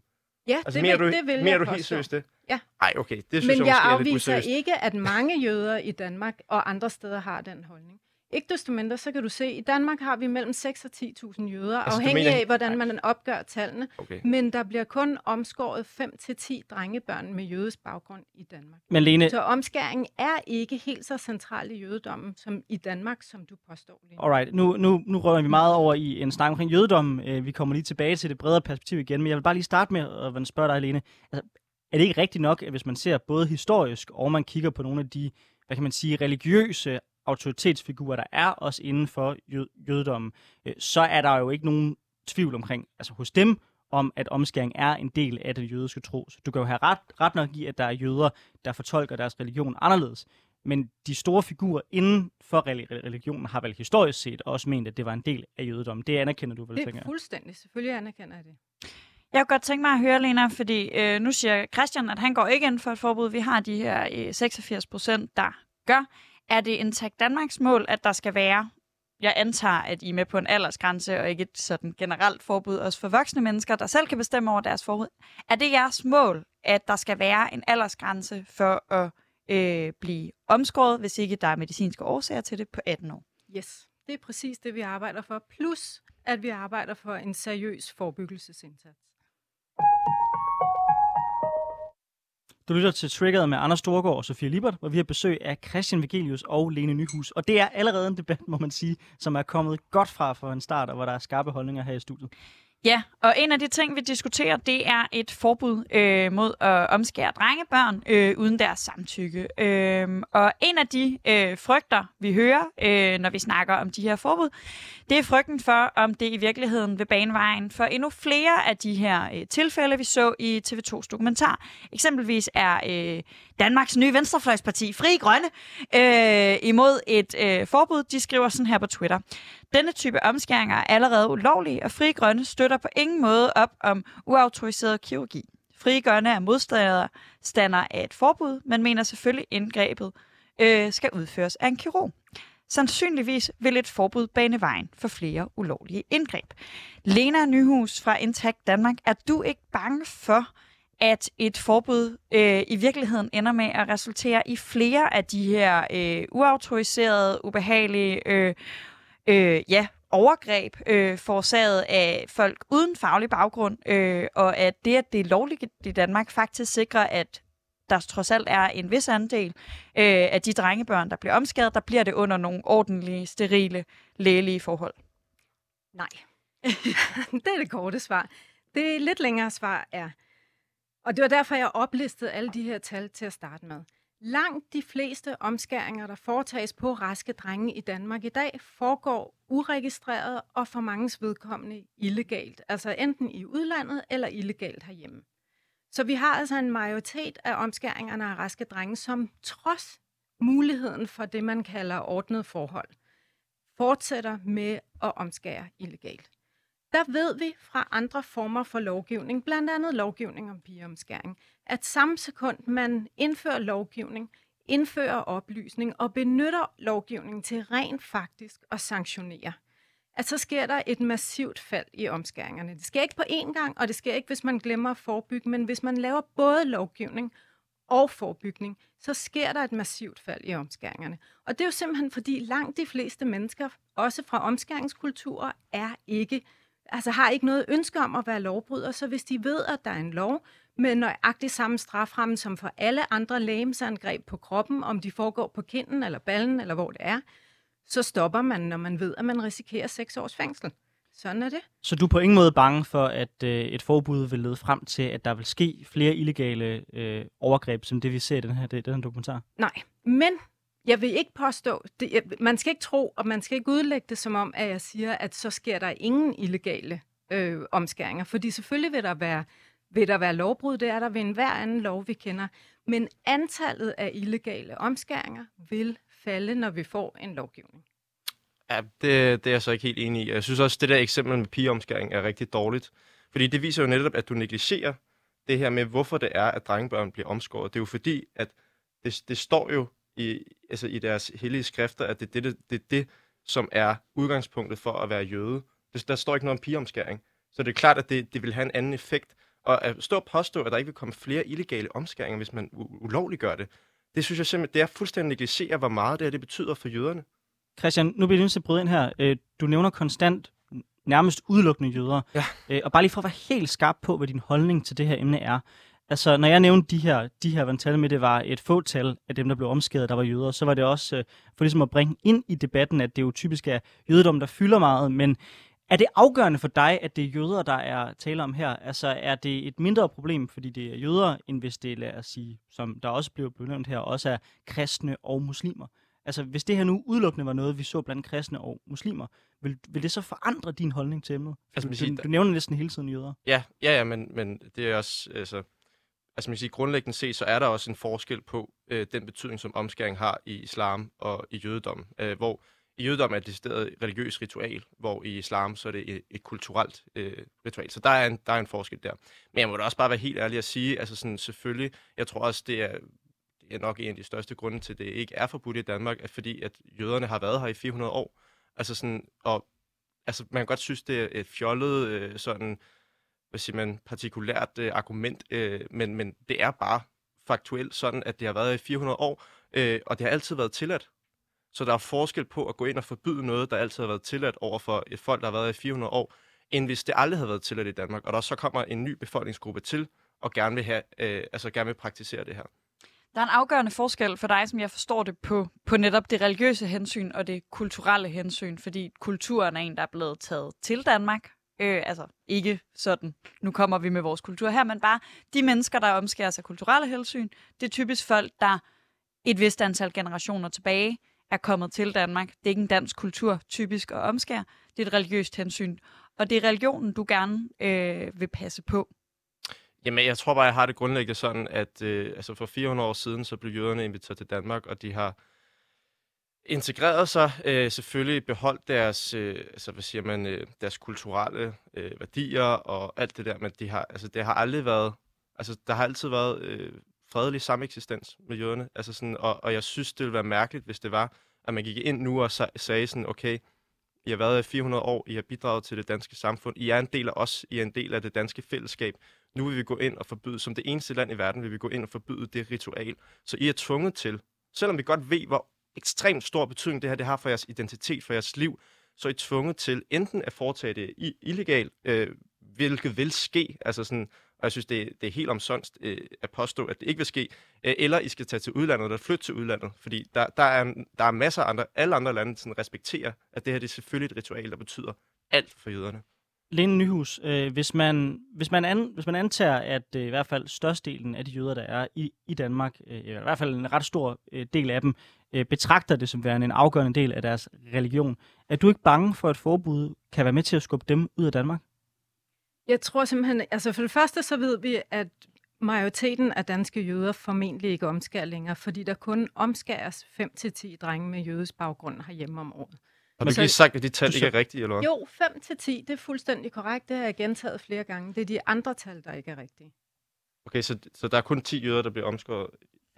Ja, Altså, det, mener vil, du, det vil mener jeg du helt seriøst det? Ja. Nej, okay. Det synes Men jeg, jeg måske er lidt afviser ikke, at mange jøder i Danmark og andre steder har den holdning. Ikke desto mindre, så kan du se, at i Danmark har vi mellem 6 og 10.000 jøder, Altså, afhængig mener- af, hvordan man opgør tallene. Okay. Men der bliver kun omskåret 5-10 drengebørn med jødisk baggrund i Danmark. Men Lene, Så omskæring er ikke helt så central i jødedommen som i Danmark, som du påstår lige. nu. Alright, nu, nu, nu rører vi meget over i en snak omkring jødedom. Øh, Vi kommer lige tilbage til det bredere perspektiv igen, men jeg vil bare lige starte med at spørge dig, Lene. Altså, er det ikke rigtigt nok, at hvis man ser både historisk, og man kigger på nogle af de, hvad kan man sige, religiøse autoritetsfigurer, der er også inden for jø- jødedommen, øh, så er der jo ikke nogen tvivl omkring, altså hos dem, om at omskæring er en del af den jødiske tro. Så du kan jo have ret, ret nok i, at der er jøder, der fortolker deres religion anderledes. Men de store figurer inden for reli- religionen har vel historisk set også ment, at det var en del af jødedommen. Det anerkender du vel, Det tænker er jeg. fuldstændig. Selvfølgelig anerkender jeg det. Jeg kunne godt tænke mig at høre, Lena, fordi øh, nu siger Christian, at han går ikke ind for et forbud. Vi har de her øh, 86 procent, der gør. Er det Intact Danmarks mål, at der skal være, jeg antager, at I er med på en aldersgrænse, og ikke et sådan generelt forbud, også for voksne mennesker, der selv kan bestemme over deres forbud. Er det jeres mål, at der skal være en aldersgrænse for at øh, blive omskåret, hvis ikke der er medicinske årsager til det, på 18 år? Yes, det er præcis det, vi arbejder for. Plus, at vi arbejder for en seriøs forebyggelsesindsats. Du lytter til Triggeret med Anders Storgård og Sofie Libert, hvor vi har besøg af Christian Vigelius og Lene Nyhus. Og det er allerede en debat, må man sige, som er kommet godt fra for en start, og hvor der er skarpe holdninger her i studiet. Ja, og en af de ting, vi diskuterer, det er et forbud øh, mod at omskære drengebørn øh, uden deres samtykke. Øh, og en af de øh, frygter, vi hører, øh, når vi snakker om de her forbud, det er frygten for, om det i virkeligheden vil bane vejen for endnu flere af de her øh, tilfælde, vi så i TV2's dokumentar. Eksempelvis er øh, Danmarks nye venstrefløjsparti, Fri Grønne, øh, imod et øh, forbud. De skriver sådan her på Twitter. Denne type omskæringer er allerede ulovlige, og Fri Grønne støtter på ingen måde op om uautoriseret kirurgi. Fri Grønne er modstander af et forbud, men mener selvfølgelig indgrebet øh, skal udføres af en kirurg. Sandsynligvis vil et forbud bane vejen for flere ulovlige indgreb. Lena Nyhus fra Intact Danmark, er du ikke bange for, at et forbud øh, i virkeligheden ender med at resultere i flere af de her øh, uautoriserede, ubehagelige øh, øh, ja, overgreb øh, forårsaget af folk uden faglig baggrund, øh, og at det, at det er lovligt i Danmark, faktisk sikrer, at der trods alt er en vis andel øh, af de drengebørn, der bliver omskadet, der bliver det under nogle ordentlige, sterile, lægelige forhold. Nej. det er det korte svar. Det lidt længere svar er, og det var derfor, jeg oplistede alle de her tal til at starte med. Langt de fleste omskæringer, der foretages på raske drenge i Danmark i dag, foregår uregistreret og for manges vedkommende illegalt. Altså enten i udlandet eller illegalt herhjemme. Så vi har altså en majoritet af omskæringerne af raske drenge, som trods muligheden for det, man kalder ordnet forhold, fortsætter med at omskære illegalt. Der ved vi fra andre former for lovgivning, blandt andet lovgivning om pigeomskæring, at samme sekund man indfører lovgivning, indfører oplysning og benytter lovgivningen til rent faktisk at sanktionere, at så sker der et massivt fald i omskæringerne. Det sker ikke på én gang, og det sker ikke, hvis man glemmer at forebygge, men hvis man laver både lovgivning og forebygning, så sker der et massivt fald i omskæringerne. Og det er jo simpelthen, fordi langt de fleste mennesker, også fra omskæringskulturer, er ikke, altså har ikke noget ønske om at være lovbryder, så hvis de ved, at der er en lov med nøjagtig samme straframme som for alle andre lægemsangreb på kroppen, om de foregår på kinden eller ballen eller hvor det er, så stopper man, når man ved, at man risikerer seks års fængsel. Sådan er det. Så du er på ingen måde bange for, at øh, et forbud vil lede frem til, at der vil ske flere illegale øh, overgreb, som det vi ser i den her, det, den her dokumentar? Nej, men jeg vil ikke påstå, det, jeg, man skal ikke tro, og man skal ikke udlægge det som om, at jeg siger, at så sker der ingen illegale øh, omskæringer. Fordi selvfølgelig vil der være vil der være lovbrud, det er der ved enhver anden lov, vi kender. Men antallet af illegale omskæringer vil falde, når vi får en lovgivning. Ja, det, det er jeg så ikke helt enig i. Jeg synes også, at det der eksempel med pigeomskæring er rigtig dårligt. Fordi det viser jo netop, at du negligerer det her med, hvorfor det er, at drengebørn bliver omskåret. Det er jo fordi, at det, det står jo i, altså i deres hellige skrifter, at det er det, det, det, det, som er udgangspunktet for at være jøde. Det, der står ikke noget om pigeomskæring. Så det er klart, at det, det vil have en anden effekt. Og at stå og påstå, at der ikke vil komme flere illegale omskæringer, hvis man ulovligt gør det, det synes jeg simpelthen, det er fuldstændig negligere, hvor meget det, her, det betyder for jøderne. Christian, nu bliver jeg nødt til at bryde ind her. Øh, du nævner konstant nærmest udelukkende jøder. Ja. Øh, og bare lige for at være helt skarp på, hvad din holdning til det her emne er. Altså, når jeg nævnte de her, de her vandtal med, det var et fåtal af dem, der blev omskæret, der var jøder, så var det også øh, for ligesom at bringe ind i debatten, at det jo typisk er jødedom, der fylder meget, men er det afgørende for dig, at det er jøder, der er tale om her? Altså, er det et mindre problem, fordi det er jøder, end hvis det, lad os sige, som der også blev benævnt her, også er kristne og muslimer? Altså, hvis det her nu udelukkende var noget, vi så blandt kristne og muslimer, vil, vil det så forandre din holdning til emnet? Altså, du, du, du nævner næsten hele tiden jøder. Ja, ja, ja men, men det er også, altså, altså man siger, grundlæggende set, så er der også en forskel på øh, den betydning, som omskæring har i islam og i jødedom, øh, hvor i jødedom er det decideret religiøs ritual, hvor i islam så er det et, et kulturelt øh, ritual. Så der er, en, der er en forskel der. Men jeg må da også bare være helt ærlig at sige, altså sådan, selvfølgelig, jeg tror også, det er, det er nok en af de største grunde til, at det ikke er forbudt i Danmark, at fordi at jøderne har været her i 400 år. Altså sådan, og altså, man kan godt synes, det er et fjollet, øh, sådan, hvad siger man, partikulært øh, argument, øh, men, men det er bare faktuelt sådan, at det har været i 400 år, øh, og det har altid været tilladt. Så der er forskel på at gå ind og forbyde noget, der altid har været tilladt over for et folk, der har været i 400 år, end hvis det aldrig havde været tilladt i Danmark, og der så kommer en ny befolkningsgruppe til, og gerne vil, have, øh, altså gerne vil praktisere det her. Der er en afgørende forskel for dig, som jeg forstår det, på, på netop det religiøse hensyn og det kulturelle hensyn, fordi kulturen er en, der er blevet taget til Danmark. Øh, altså ikke sådan, nu kommer vi med vores kultur her, men bare de mennesker, der omskærer sig kulturelle hensyn, det er typisk folk, der et vist antal generationer tilbage er kommet til Danmark. Det er ikke en dansk kultur typisk at omskære. Det er et religiøst hensyn. Og det er religionen, du gerne øh, vil passe på. Jamen, jeg tror bare, jeg har det grundlæggende sådan, at øh, altså for 400 år siden, så blev jøderne inviteret til Danmark, og de har integreret sig, øh, selvfølgelig beholdt deres, øh, altså, hvad siger man, øh, deres kulturelle øh, værdier og alt det der, men de har, altså, det har aldrig været, altså, der har altid været øh, fredelig sameksistens med jøderne, altså sådan, og, og jeg synes, det ville være mærkeligt, hvis det var, at man gik ind nu og sagde sådan, okay, I har været i 400 år, I har bidraget til det danske samfund, I er en del af os, I er en del af det danske fællesskab, nu vil vi gå ind og forbyde, som det eneste land i verden, vil vi gå ind og forbyde det ritual. Så I er tvunget til, selvom vi godt ved, hvor ekstremt stor betydning det her det har for jeres identitet, for jeres liv, så er I tvunget til enten at foretage det illegalt, øh, hvilket vil ske, altså sådan, og jeg synes, det, er, det er helt omsonst øh, at påstå, at det ikke vil ske, øh, eller I skal tage til udlandet, eller flytte til udlandet, fordi der, der, er, der er masser af andre, alle andre lande, som respekterer, at det her det er selvfølgelig et ritual, der betyder alt for jøderne. Lene Nyhus, øh, hvis, man, hvis, man an, hvis man antager, at øh, i hvert fald størstedelen af de jøder, der er i, i Danmark, øh, i hvert fald en ret stor øh, del af dem, øh, betragter det som værende en afgørende del af deres religion, er du ikke bange for, at forbud kan være med til at skubbe dem ud af Danmark? Jeg tror simpelthen, altså for det første så ved vi, at majoriteten af danske jøder formentlig ikke omskærer længere, fordi der kun omskæres 5-10 drenge med jødisk baggrund herhjemme om året. Har du ikke lige sagt, at de tal ikke er rigtige, eller hvad? Jo, 5 til 10, det er fuldstændig korrekt. Det har jeg gentaget flere gange. Det er de andre tal, der ikke er rigtige. Okay, så, så der er kun 10 jøder, der bliver omskåret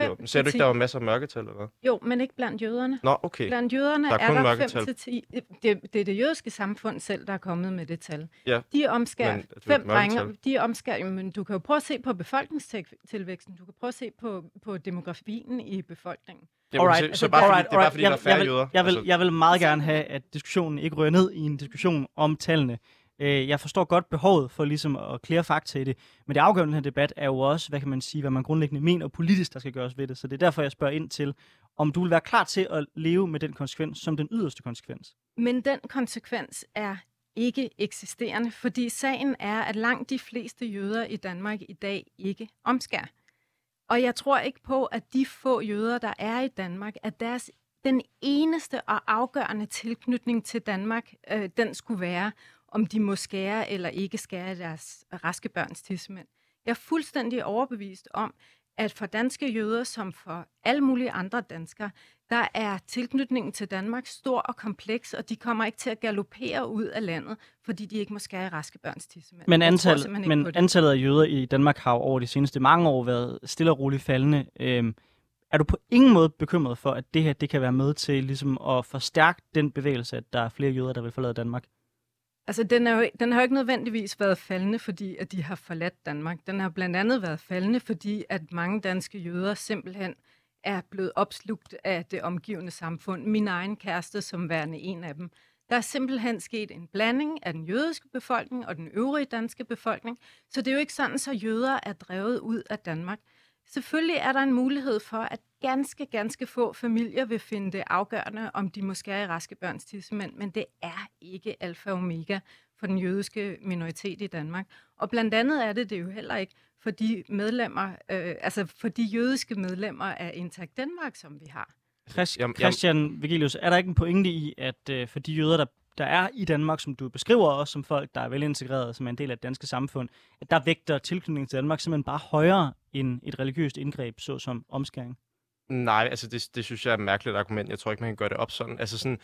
jo, men ser du ikke, der var masser af mørketal, eller hvad? Jo, men ikke blandt jøderne. Nå, okay. Blandt jøderne der er, er der mørketal. 5 10. Det, det er det jødiske samfund selv, der er kommet med det tal. Ja, de omskærer men, fem drenge. De omskærer, men du kan jo prøve at se på befolkningstilvæksten. Du kan prøve at se på, på demografien i befolkningen. Alright, så, altså, bare alright, fordi, det er bare fordi, jeg, der er færre jeg vil, jøder. Jeg vil, altså. jeg vil meget gerne have, at diskussionen ikke rører ned i en diskussion om tallene. Øh, jeg forstår godt behovet for ligesom at klære fakta i det, men det afgørende i den her debat er jo også, hvad kan man sige, hvad man grundlæggende mener politisk, der skal gøres ved det. Så det er derfor, jeg spørger ind til, om du vil være klar til at leve med den konsekvens som den yderste konsekvens. Men den konsekvens er ikke eksisterende, fordi sagen er, at langt de fleste jøder i Danmark i dag ikke omskærer. Og jeg tror ikke på, at de få jøder, der er i Danmark, at deres den eneste og afgørende tilknytning til Danmark, øh, den skulle være om de må skære eller ikke skære deres raske børns tidsmænd. Jeg er fuldstændig overbevist om, at for danske jøder, som for alle mulige andre danskere, der er tilknytningen til Danmark stor og kompleks, og de kommer ikke til at galopere ud af landet, fordi de ikke må skære raske børns tissemænd. Men, antal, men antallet af jøder i Danmark har over de seneste mange år været stille og roligt faldende. Øhm, er du på ingen måde bekymret for, at det her det kan være med til ligesom at forstærke den bevægelse, at der er flere jøder, der vil forlade Danmark? Altså, den, er jo, den har jo ikke nødvendigvis været faldende, fordi at de har forladt Danmark. Den har blandt andet været faldende, fordi at mange danske jøder simpelthen er blevet opslugt af det omgivende samfund. Min egen kæreste som værende en af dem. Der er simpelthen sket en blanding af den jødiske befolkning og den øvrige danske befolkning. Så det er jo ikke sådan, så jøder er drevet ud af Danmark. Selvfølgelig er der en mulighed for, at ganske, ganske få familier vil finde det afgørende, om de måske er i raske børns tissemænd, men det er ikke alfa og omega for den jødiske minoritet i Danmark. Og blandt andet er det det jo heller ikke for de medlemmer, øh, altså for de jødiske medlemmer af Intakt Danmark, som vi har. Christ, Christian Vigilius, er der ikke en pointe i, at øh, for de jøder, der, der er i Danmark, som du beskriver også som folk, der er velintegreret, som er en del af det danske samfund, at der vægter tilknytning til Danmark simpelthen bare højere end et religiøst indgreb, såsom omskæring? Nej, altså det, det synes jeg er et mærkeligt argument. Jeg tror ikke, man kan gøre det op sådan. Altså sådan,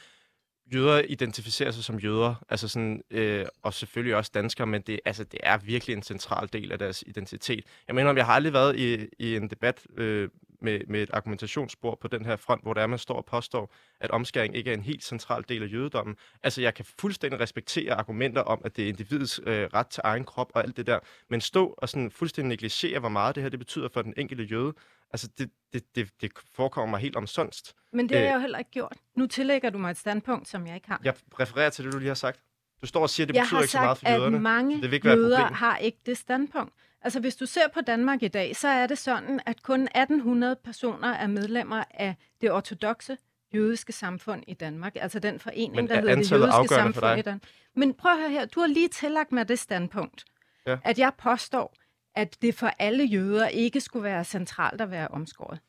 jøder identificerer sig som jøder, altså sådan, øh, og selvfølgelig også danskere, men det, altså, det er virkelig en central del af deres identitet. Jeg mener, jeg har aldrig været i, i en debat øh, med, med et argumentationsspor på den her front, hvor der er, man står og påstår, at omskæring ikke er en helt central del af jødedommen. Altså, jeg kan fuldstændig respektere argumenter om, at det er individets øh, ret til egen krop og alt det der, men stå og sådan fuldstændig negligere, hvor meget det her det betyder for den enkelte jøde, altså, det, det, det, det forekommer mig helt omsonst. Men det har jeg jo heller ikke gjort. Nu tillægger du mig et standpunkt, som jeg ikke har. Jeg refererer til det, du lige har sagt. Du står og siger, at det jeg betyder ikke så meget for jøderne. Jeg har sagt, at mange det jøder har ikke det standpunkt. Altså, hvis du ser på Danmark i dag, så er det sådan, at kun 1800 personer er medlemmer af det ortodoxe jødiske samfund i Danmark. Altså den forening, Men der hedder det jødiske samfund i Danmark. Men prøv at høre her, du har lige tillagt mig det standpunkt, ja. at jeg påstår, at det for alle jøder ikke skulle være centralt at være omskåret.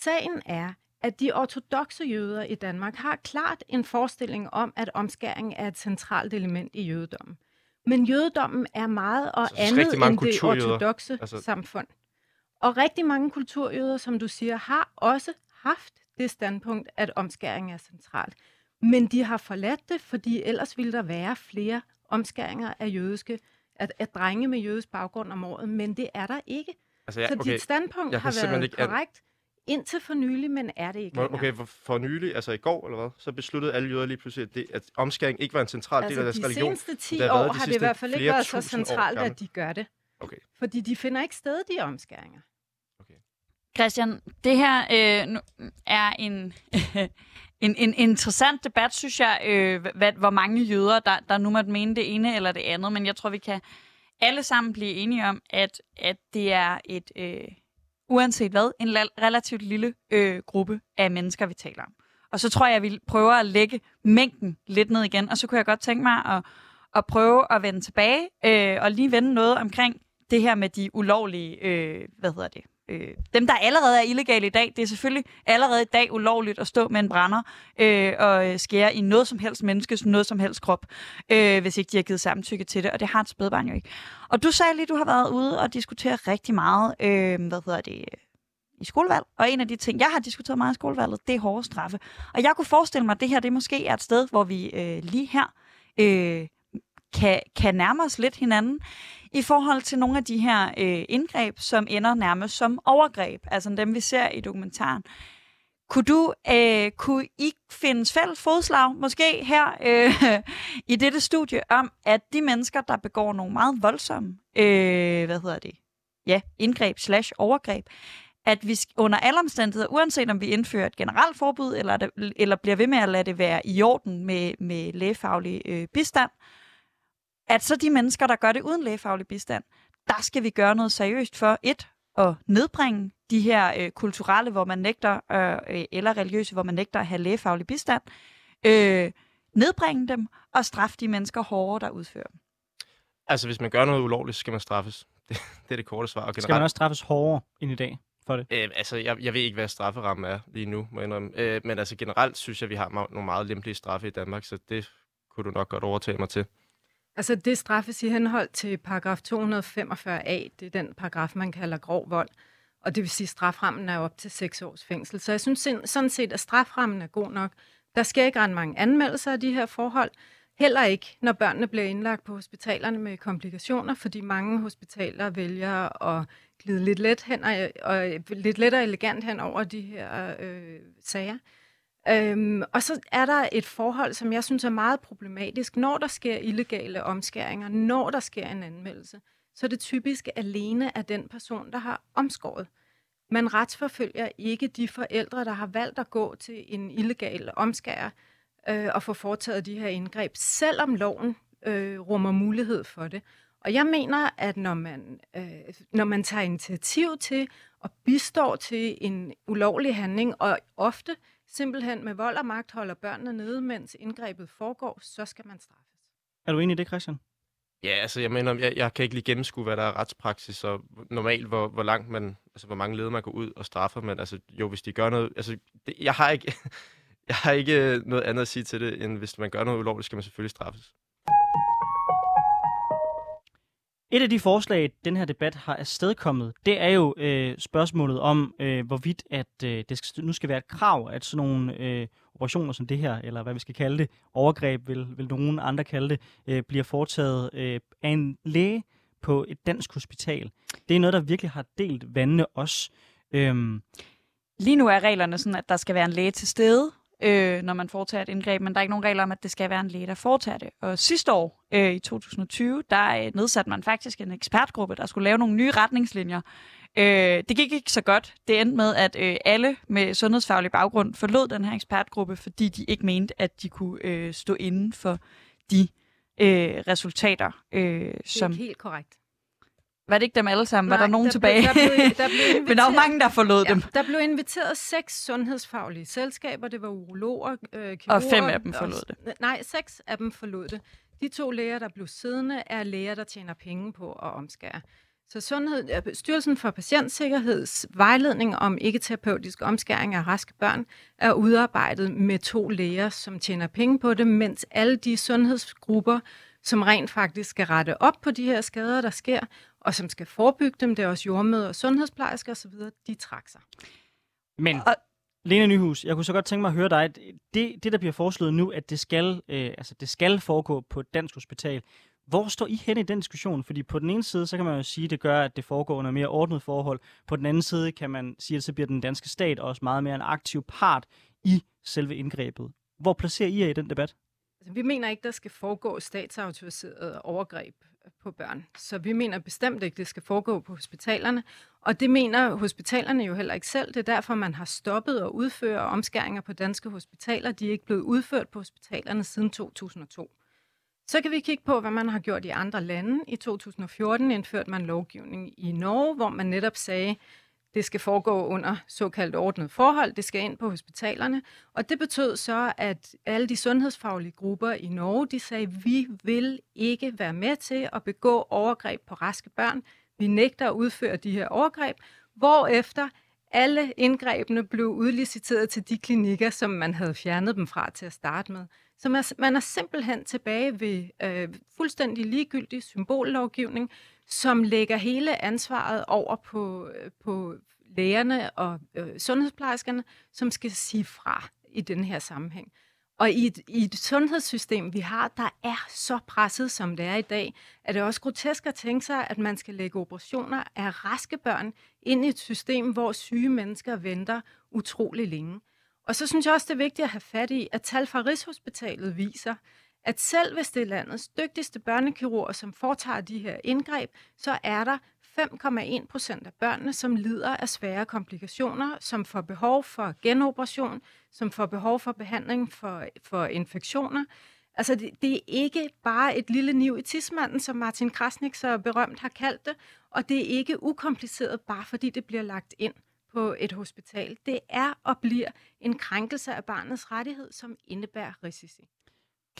Sagen er, at de ortodoxe jøder i Danmark har klart en forestilling om, at omskæring er et centralt element i jødedommen. Men jødedommen er meget og så, andet end det ortodoxe altså... samfund. Og rigtig mange kulturjøder, som du siger, har også haft det standpunkt, at omskæring er centralt. Men de har forladt det, fordi ellers ville der være flere omskæringer af jødiske, at, at drenge med jødisk baggrund om året, men det er der ikke. Altså, ja, okay. Så dit standpunkt har været ikke, korrekt indtil for nylig, men er det ikke Okay, for, for nylig, altså i går eller hvad, så besluttede alle jøder lige pludselig, at, det, at omskæring ikke var en central altså, del af deres de religion. de seneste 10 år har de det i hvert fald ikke været så centralt, at de gør det. Okay. Fordi de finder ikke sted, de omskæringer. Okay. Christian, det her øh, er en, en, en interessant debat, synes jeg, øh, hvad, hvor mange jøder, der, der nu måtte mene det ene eller det andet, men jeg tror, vi kan alle sammen blive enige om, at, at det er et... Øh, uanset hvad, en la- relativt lille øh, gruppe af mennesker, vi taler om. Og så tror jeg, at vi prøver at lægge mængden lidt ned igen, og så kunne jeg godt tænke mig at, at prøve at vende tilbage øh, og lige vende noget omkring det her med de ulovlige, øh, hvad hedder det, øh, dem, der allerede er illegale i dag, det er selvfølgelig allerede i dag ulovligt at stå med en brænder øh, og øh, skære i noget som helst menneskes, noget som helst krop, øh, hvis ikke de har givet samtykke til det, og det har et spædbarn jo ikke. Og du sagde lige, du har været ude og diskutere rigtig meget, øh, hvad hedder det, i skolevalg, og en af de ting, jeg har diskuteret meget i skolevalget, det er hårde straffe. Og jeg kunne forestille mig, at det her det måske er et sted, hvor vi øh, lige her øh, kan, kan nærme os lidt hinanden i forhold til nogle af de her øh, indgreb, som ender nærmest som overgreb, altså dem vi ser i dokumentaren. Kunne du, øh, kunne I finde fælles fodslag, måske her øh, i dette studie, om at de mennesker, der begår nogle meget voldsomme, øh, hvad hedder det, ja, indgreb slash overgreb, at vi under alle omstændigheder, uanset om vi indfører et generelt forbud, eller, det, eller bliver ved med at lade det være i orden med, med lægefaglig øh, bistand, øh, at så de mennesker, der gør det uden lægefaglig bistand, der skal vi gøre noget seriøst for et, at nedbringe de her øh, kulturelle, hvor man nægter, øh, eller religiøse, hvor man nægter at have lægefaglig bistand, øh, nedbringe dem og straffe de mennesker hårdere, der udfører dem. Altså, hvis man gør noget ulovligt, så skal man straffes. Det, det er det korte svar. Og generelt, skal man også straffes hårdere end i dag for det? Øh, altså, jeg, jeg ved ikke, hvad strafferammen er lige nu, må jeg indrømme. Øh, men altså, generelt synes jeg, vi har nogle meget lempelige straffe i Danmark, så det kunne du nok godt overtage mig til. Altså det straffes i henhold til paragraf 245a, det er den paragraf, man kalder grov vold. Og det vil sige, at straframmen er op til 6 års fængsel. Så jeg synes sådan set, at straframmen er god nok. Der sker ikke ret mange anmeldelser af de her forhold. Heller ikke, når børnene bliver indlagt på hospitalerne med komplikationer, fordi mange hospitaler vælger at glide lidt let hen og, og lidt let og elegant hen over de her øh, sager. Øhm, og så er der et forhold, som jeg synes er meget problematisk. Når der sker illegale omskæringer, når der sker en anmeldelse, så er det typisk alene af den person, der har omskåret. Man retsforfølger ikke de forældre, der har valgt at gå til en illegal omskærer øh, og få foretaget de her indgreb, selvom loven øh, rummer mulighed for det. Og jeg mener, at når man, øh, når man tager initiativ til og bistår til en ulovlig handling, og ofte simpelthen med vold og magt holder børnene nede, mens indgrebet foregår, så skal man straffes. Er du enig i det, Christian? Ja, altså jeg mener, jeg, jeg kan ikke lige gennemskue, hvad der er retspraksis, og normalt, hvor, hvor langt man, altså hvor mange leder man går ud og straffer, men altså jo, hvis de gør noget, altså det, jeg har ikke, jeg har ikke noget andet at sige til det, end hvis man gør noget ulovligt, skal man selvfølgelig straffes. Et af de forslag, den her debat har afstedkommet, det er jo øh, spørgsmålet om, øh, hvorvidt at øh, det skal, nu skal være et krav, at sådan nogle øh, operationer som det her, eller hvad vi skal kalde det, overgreb vil, vil nogen andre kalde det, øh, bliver foretaget øh, af en læge på et dansk hospital. Det er noget, der virkelig har delt vandene også. Øhm. Lige nu er reglerne sådan, at der skal være en læge til stede, øh, når man foretager et indgreb, men der er ikke nogen regler om, at det skal være en læge, der foretager det. Og sidste år, øh, i 2020, der øh, nedsatte man faktisk en ekspertgruppe, der skulle lave nogle nye retningslinjer. Øh, det gik ikke så godt. Det endte med, at øh, alle med sundhedsfaglig baggrund forlod den her ekspertgruppe, fordi de ikke mente, at de kunne øh, stå inden for de øh, resultater. Øh, som... Det er helt korrekt. Var det ikke dem alle sammen? Nej, var der nogen der tilbage? Blev, der blev, der blev Men der var mange, der forlod ja, dem. Der blev inviteret seks sundhedsfaglige selskaber. Det var urologer, øh, kirurger. Og fem af dem forlod og, det? Nej, seks af dem forlod det. De to læger, der blev siddende, er læger, der tjener penge på at omskære. Så Sundhed, Styrelsen for Patientsikkerheds vejledning om ikke-terapeutisk omskæring af raske børn er udarbejdet med to læger, som tjener penge på det, mens alle de sundhedsgrupper, som rent faktisk skal rette op på de her skader, der sker, og som skal forebygge dem, det er også jordmøder og sundhedsplejersker osv., de trækker sig. Men og, Lene Nyhus, jeg kunne så godt tænke mig at høre dig, det, det der bliver foreslået nu, at det skal, øh, altså, det skal foregå på et dansk hospital, hvor står I hen i den diskussion? Fordi på den ene side, så kan man jo sige, at det gør, at det foregår under mere ordnet forhold. På den anden side kan man sige, at så bliver den danske stat også meget mere en aktiv part i selve indgrebet. Hvor placerer I jer i den debat? Altså, vi mener ikke, der skal foregå statsautoriseret overgreb på børn. Så vi mener bestemt ikke, det skal foregå på hospitalerne. Og det mener hospitalerne jo heller ikke selv. Det er derfor, man har stoppet at udføre omskæringer på danske hospitaler. De er ikke blevet udført på hospitalerne siden 2002. Så kan vi kigge på, hvad man har gjort i andre lande. I 2014 indførte man lovgivning i Norge, hvor man netop sagde, det skal foregå under såkaldt ordnet forhold. Det skal ind på hospitalerne. Og det betød så, at alle de sundhedsfaglige grupper i Norge, de sagde, vi vil ikke være med til at begå overgreb på raske børn. Vi nægter at udføre de her overgreb. Hvorefter alle indgrebene blev udliciteret til de klinikker, som man havde fjernet dem fra til at starte med. Så man, man er simpelthen tilbage ved øh, fuldstændig ligegyldig symbollovgivning, som lægger hele ansvaret over på, øh, på lægerne og øh, sundhedsplejerskerne, som skal sige fra i den her sammenhæng. Og i et, i et sundhedssystem, vi har, der er så presset, som det er i dag, er det også grotesk at tænke sig, at man skal lægge operationer af raske børn ind i et system, hvor syge mennesker venter utrolig længe. Og så synes jeg også, det er vigtigt at have fat i, at tal fra Rigshospitalet viser, at selv hvis det er landets dygtigste børnekirurger, som foretager de her indgreb, så er der 5,1 procent af børnene, som lider af svære komplikationer, som får behov for genoperation, som får behov for behandling for, for infektioner. Altså, det, det er ikke bare et lille niv i tidsmanden, som Martin Krasnik så berømt har kaldt det, og det er ikke ukompliceret, bare fordi det bliver lagt ind på et hospital. Det er og bliver en krænkelse af barnets rettighed, som indebærer risici.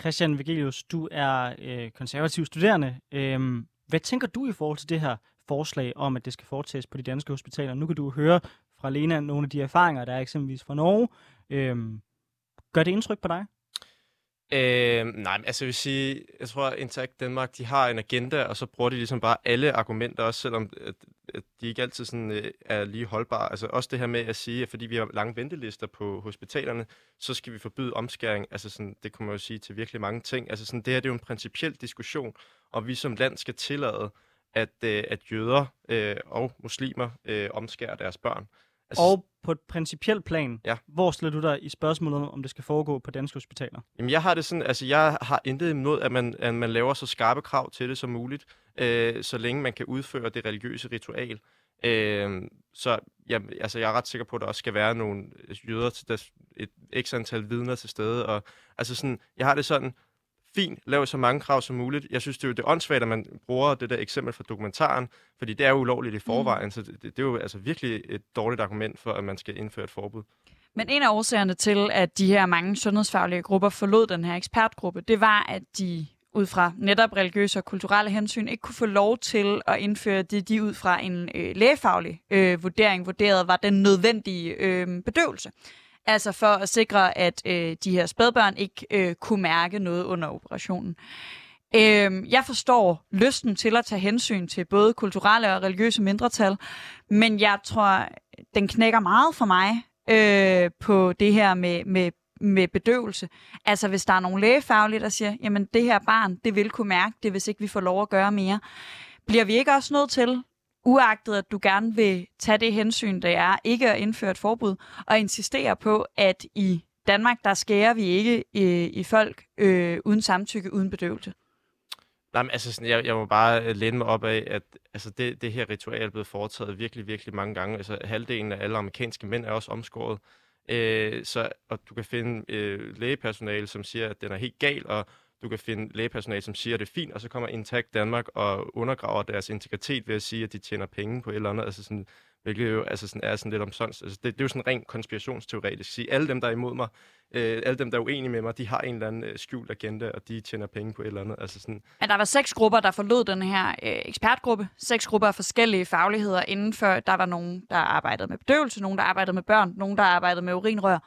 Christian Vigelius, du er øh, konservativ studerende. Øhm, hvad tænker du i forhold til det her forslag om, at det skal foretages på de danske hospitaler? Nu kan du høre fra Lena nogle af de erfaringer, der er eksempelvis fra Norge. Øhm, gør det indtryk på dig? Øh, nej, altså jeg vil sige, jeg tror, at Interact Danmark, de har en agenda, og så bruger de ligesom bare alle argumenter, også selvom at, at de ikke altid sådan, øh, er lige holdbare. Altså også det her med at sige, at fordi vi har lange ventelister på hospitalerne, så skal vi forbyde omskæring. Altså sådan, det kommer jo sige til virkelig mange ting. Altså sådan, det her det er jo en principiel diskussion, og vi som land skal tillade, at, øh, at jøder øh, og muslimer øh, omskærer deres børn. Altså, og på et principielt plan, ja. hvor stiller du dig i spørgsmålet om, om det skal foregå på danske hospitaler? Jamen, jeg har det sådan, altså jeg har intet imod, at man, at man laver så skarpe krav til det som muligt, øh, så længe man kan udføre det religiøse ritual. Øh, så ja, altså, jeg er ret sikker på, at der også skal være nogle jøder, til der, et x antal vidner til stede. Og, altså sådan, jeg har det sådan, fint, lav så mange krav som muligt. Jeg synes, det er jo det åndssvagt, at man bruger det der eksempel fra dokumentaren, fordi det er jo ulovligt i forvejen, mm. så det, det er jo altså virkelig et dårligt argument for, at man skal indføre et forbud. Men en af årsagerne til, at de her mange sundhedsfaglige grupper forlod den her ekspertgruppe, det var, at de ud fra netop religiøse og kulturelle hensyn, ikke kunne få lov til at indføre det, de ud fra en øh, lægefaglig øh, vurdering vurderede var den nødvendige øh, bedøvelse. Altså for at sikre, at øh, de her spædbørn ikke øh, kunne mærke noget under operationen. Øh, jeg forstår lysten til at tage hensyn til både kulturelle og religiøse mindretal, men jeg tror, den knækker meget for mig øh, på det her med, med med bedøvelse. Altså hvis der er nogle lægefaglige, der siger, jamen det her barn, det vil kunne mærke det, hvis ikke vi får lov at gøre mere. Bliver vi ikke også nødt til, uagtet at du gerne vil tage det hensyn, der er ikke at indføre et forbud, og insistere på, at i Danmark, der skærer vi ikke i, i folk øh, uden samtykke, uden bedøvelse? Nej, men altså, sådan, jeg, jeg må bare øh, læne mig op af, at altså, det, det her ritual er blevet foretaget virkelig, virkelig mange gange. Altså, halvdelen af alle amerikanske mænd er også omskåret. Øh, så, og du kan finde øh, lægepersonale, som siger, at den er helt gal, og du kan finde lægepersonale, som siger, at det er fint, og så kommer Intact Danmark og undergraver deres integritet ved at sige, at de tjener penge på et eller andet. Altså sådan, hvilket jo altså sådan, er sådan lidt omsonst. Altså det, det er jo sådan rent konspirationsteoretisk. Sige, alle dem, der er imod mig, øh, alle dem, der er uenige med mig, de har en eller anden øh, skjult agenda, og de tjener penge på et eller andet. Altså sådan... Men der var seks grupper, der forlod den her øh, ekspertgruppe. Seks grupper af forskellige fagligheder indenfor. Der var nogen, der arbejdede med bedøvelse, nogen, der arbejdede med børn, nogen, der arbejdede med urinrør.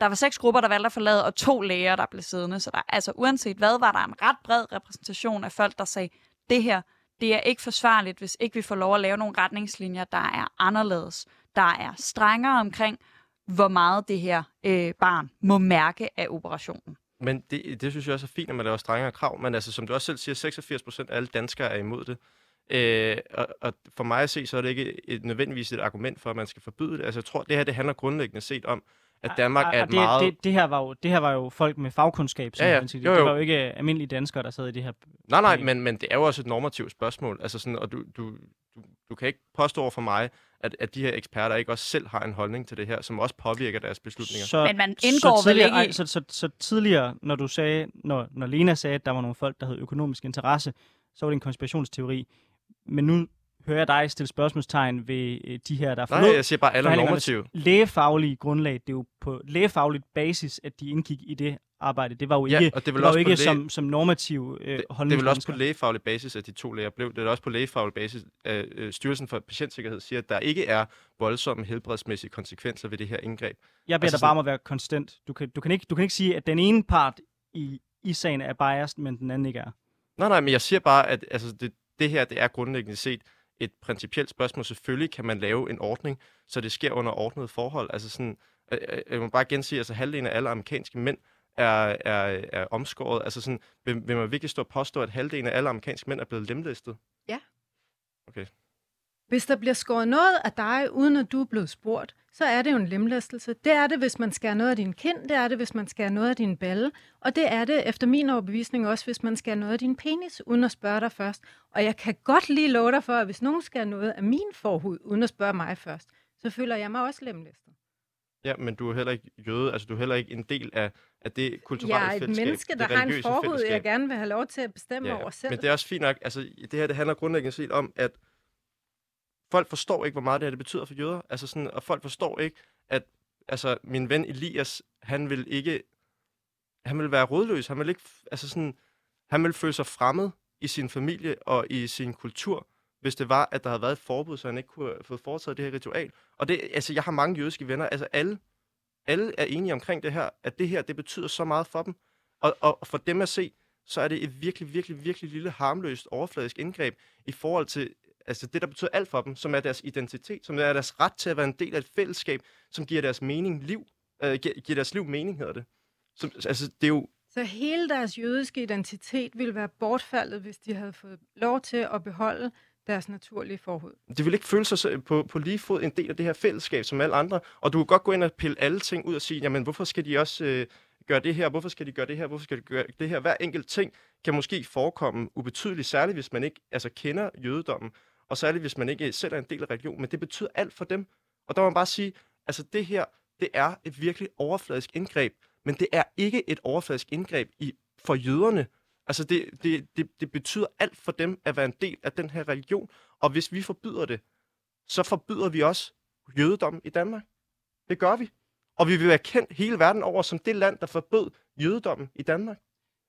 Der var seks grupper, der valgte at forlade, og to læger, der blev siddende. Så der, altså uanset hvad, var der en ret bred repræsentation af folk, der sagde, det her, det er ikke forsvarligt, hvis ikke vi får lov at lave nogle retningslinjer, der er anderledes, der er strengere omkring, hvor meget det her øh, barn må mærke af operationen. Men det, det synes jeg også er fint, at man laver strengere krav, men altså, som du også selv siger, 86 procent af alle danskere er imod det. Øh, og, og for mig at se, så er det ikke et, nødvendigvis et argument for, at man skal forbyde det. Altså, jeg tror, det her det handler grundlæggende set om, at Danmark er et det, meget... Det, det, her var jo, det her var jo folk med fagkundskab, som ja, ja. Man siger. Jo, jo. Det var jo ikke almindelige danskere, der sad i det her... Nej, nej, men, men det er jo også et normativt spørgsmål. Altså sådan, og du, du, du, du kan ikke påstå over for mig, at, at de her eksperter ikke også selv har en holdning til det her, som også påvirker deres beslutninger. Så, men man indgår så tidligere, vel ikke i... så, så, så, tidligere, når du sagde, når, når Lena sagde, at der var nogle folk, der havde økonomisk interesse, så var det en konspirationsteori. Men nu hører jeg dig stille spørgsmålstegn ved øh, de her, der Nej, forlod jeg siger bare, alle er normative. Lægefaglige grundlag, det er jo på lægefagligt basis, at de indgik i det arbejde. Det var jo ikke, ja, og det, det var jo ikke læge... som, som normativ øh, det, det er vel også på lægefaglig basis, at de to læger blev. Det er også på lægefaglig basis, at øh, Styrelsen for Patientsikkerhed siger, at der ikke er voldsomme helbredsmæssige konsekvenser ved det her indgreb. Jeg beder altså, dig bare om at være konstant. Du kan, du, kan ikke, du kan ikke sige, at den ene part i, i sagen er biased, men den anden ikke er. Nej, nej, men jeg siger bare, at altså, det, det her det er grundlæggende set et principielt spørgsmål. Selvfølgelig kan man lave en ordning, så det sker under ordnede forhold. Altså sådan, jeg må bare gensige, altså halvdelen af alle amerikanske mænd er, er, er omskåret. Altså sådan, vil, vil man virkelig stå og påstå, at halvdelen af alle amerikanske mænd er blevet lemlæstet? Ja. Okay. Hvis der bliver skåret noget af dig, uden at du er blevet spurgt, så er det jo en lemlæstelse. Det er det, hvis man skærer noget af din kind, det er det, hvis man skærer noget af din balle, og det er det, efter min overbevisning, også hvis man skærer noget af din penis, uden at spørge dig først. Og jeg kan godt lige love dig for, at hvis nogen skærer noget af min forhud, uden at spørge mig først, så føler jeg mig også lemlæstet. Ja, men du er heller ikke jøde, altså du er heller ikke en del af, af det kulturelle fællesskab. Jeg er et menneske, der har en forhud, fællesskab. jeg gerne vil have lov til at bestemme ja, over selv. Men det er også fint nok, altså det her det handler grundlæggende set om, at folk forstår ikke, hvor meget det her det betyder for jøder. Altså sådan, og folk forstår ikke, at altså, min ven Elias, han vil ikke, han vil være rådløs. Han vil ikke, altså sådan, han vil føle sig fremmed i sin familie og i sin kultur, hvis det var, at der havde været et forbud, så han ikke kunne have fået foretaget det her ritual. Og det, altså, jeg har mange jødiske venner, altså alle, alle er enige omkring det her, at det her, det betyder så meget for dem. Og, og for dem at se, så er det et virkelig, virkelig, virkelig lille harmløst overfladisk indgreb i forhold til altså det, der betyder alt for dem, som er deres identitet, som er deres ret til at være en del af et fællesskab, som giver deres mening liv, øh, giver deres liv mening, hedder det. Som, altså, det er jo... Så hele deres jødiske identitet ville være bortfaldet, hvis de havde fået lov til at beholde deres naturlige forhud. Det vil ikke føle sig på, på lige fod en del af det her fællesskab som alle andre. Og du kan godt gå ind og pille alle ting ud og sige, jamen hvorfor skal de også øh, gøre det her, hvorfor skal de gøre det her, hvorfor skal de gøre det her. Hver enkelt ting kan måske forekomme ubetydeligt, særligt hvis man ikke altså, kender jødedommen, og særligt hvis man ikke selv er en del af religion, men det betyder alt for dem. Og der må man bare sige, altså det her, det er et virkelig overfladisk indgreb, men det er ikke et overfladisk indgreb i, for jøderne. Altså det, det, det, det betyder alt for dem at være en del af den her religion, og hvis vi forbyder det, så forbyder vi også jødedom i Danmark. Det gør vi. Og vi vil være kendt hele verden over som det land, der forbød jødedommen i Danmark.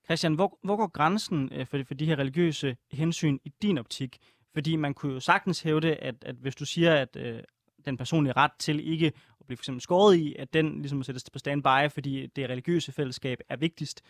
Christian, hvor, hvor går grænsen øh, for, for de her religiøse hensyn i din optik? Fordi man kunne jo sagtens hævde, at, at hvis du siger, at øh, den personlige ret til ikke at blive for eksempel skåret i, at den ligesom sættes på standby, fordi det religiøse fællesskab er vigtigst.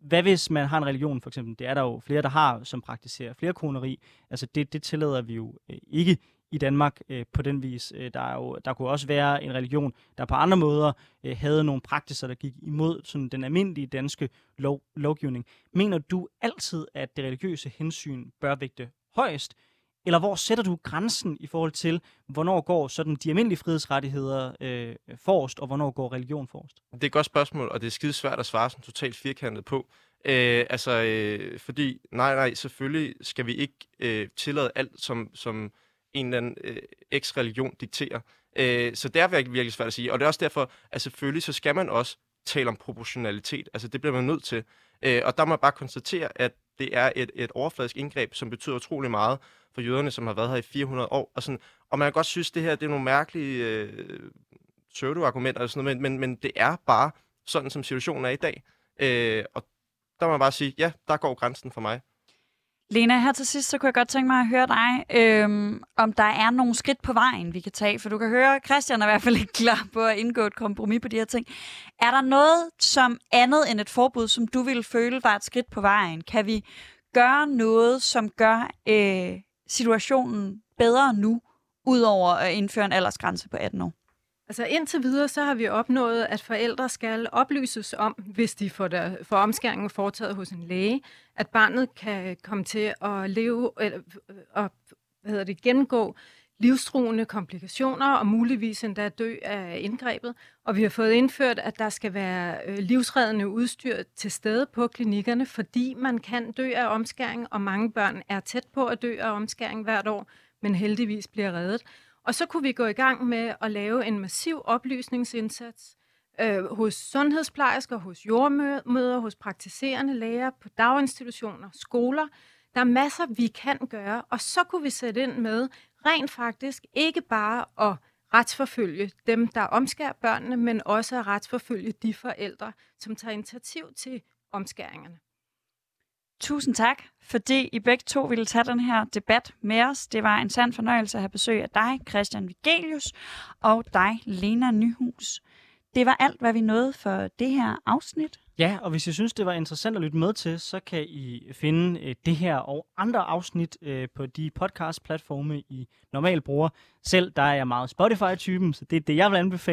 Hvad hvis man har en religion, for eksempel? Det er der jo flere, der har, som praktiserer flere koneri. Altså det, det tillader vi jo øh, ikke i Danmark øh, på den vis. Øh, der, er jo, der kunne også være en religion, der på andre måder øh, havde nogle praksiser, der gik imod sådan, den almindelige danske lov, lovgivning. Mener du altid, at det religiøse hensyn bør vægte højst? Eller hvor sætter du grænsen i forhold til, hvornår går sådan de almindelige frihedsrettigheder øh, forrest, og hvornår går religion forrest? Det er et godt spørgsmål, og det er skide svært at svare sådan totalt firkantet på. Øh, altså, øh, fordi nej, nej, selvfølgelig skal vi ikke øh, tillade alt, som, som en eller anden øh, eks-religion dikterer. Øh, så det er virkelig, virkelig svært at sige. Og det er også derfor, at selvfølgelig så skal man også tale om proportionalitet. Altså det bliver man nødt til. Øh, og der må jeg bare konstatere, at det er et, et overfladisk indgreb, som betyder utrolig meget for jøderne, som har været her i 400 år. Og, sådan, og man kan godt synes, det her det er nogle mærkelige øh, pseudo-argumenter, og sådan noget, men, men, men det er bare sådan, som situationen er i dag. Øh, og der må man bare sige, ja, der går grænsen for mig. Lena, her til sidst, så kunne jeg godt tænke mig at høre dig, øhm, om der er nogle skridt på vejen, vi kan tage. For du kan høre, Christian er i hvert fald ikke klar på at indgå et kompromis på de her ting. Er der noget som andet end et forbud, som du ville føle var et skridt på vejen? Kan vi gøre noget, som gør øh, situationen bedre nu, udover at indføre en aldersgrænse på 18 år? Altså indtil videre, så har vi opnået, at forældre skal oplyses om, hvis de får, der, får omskæringen foretaget hos en læge, at barnet kan komme til at leve eller, øh, og hvad hedder det, gennemgå livstruende komplikationer og muligvis endda dø af indgrebet. Og vi har fået indført, at der skal være øh, livsreddende udstyr til stede på klinikkerne, fordi man kan dø af omskæring, og mange børn er tæt på at dø af omskæring hvert år, men heldigvis bliver reddet. Og så kunne vi gå i gang med at lave en massiv oplysningsindsats øh, hos sundhedsplejersker, hos jordmøder, hos praktiserende læger, på daginstitutioner, skoler. Der er masser, vi kan gøre, og så kunne vi sætte ind med rent faktisk ikke bare at retsforfølge dem, der omskærer børnene, men også at retsforfølge de forældre, som tager initiativ til omskæringerne. Tusind tak, fordi I begge to ville tage den her debat med os. Det var en sand fornøjelse at have besøg af dig, Christian Vigelius, og dig, Lena Nyhus. Det var alt, hvad vi nåede for det her afsnit. Ja, og hvis I synes, det var interessant at lytte med til, så kan I finde øh, det her og andre afsnit øh, på de podcast-platforme, I normalt bruger. Selv der er jeg meget Spotify-typen, så det er det, jeg vil anbefale.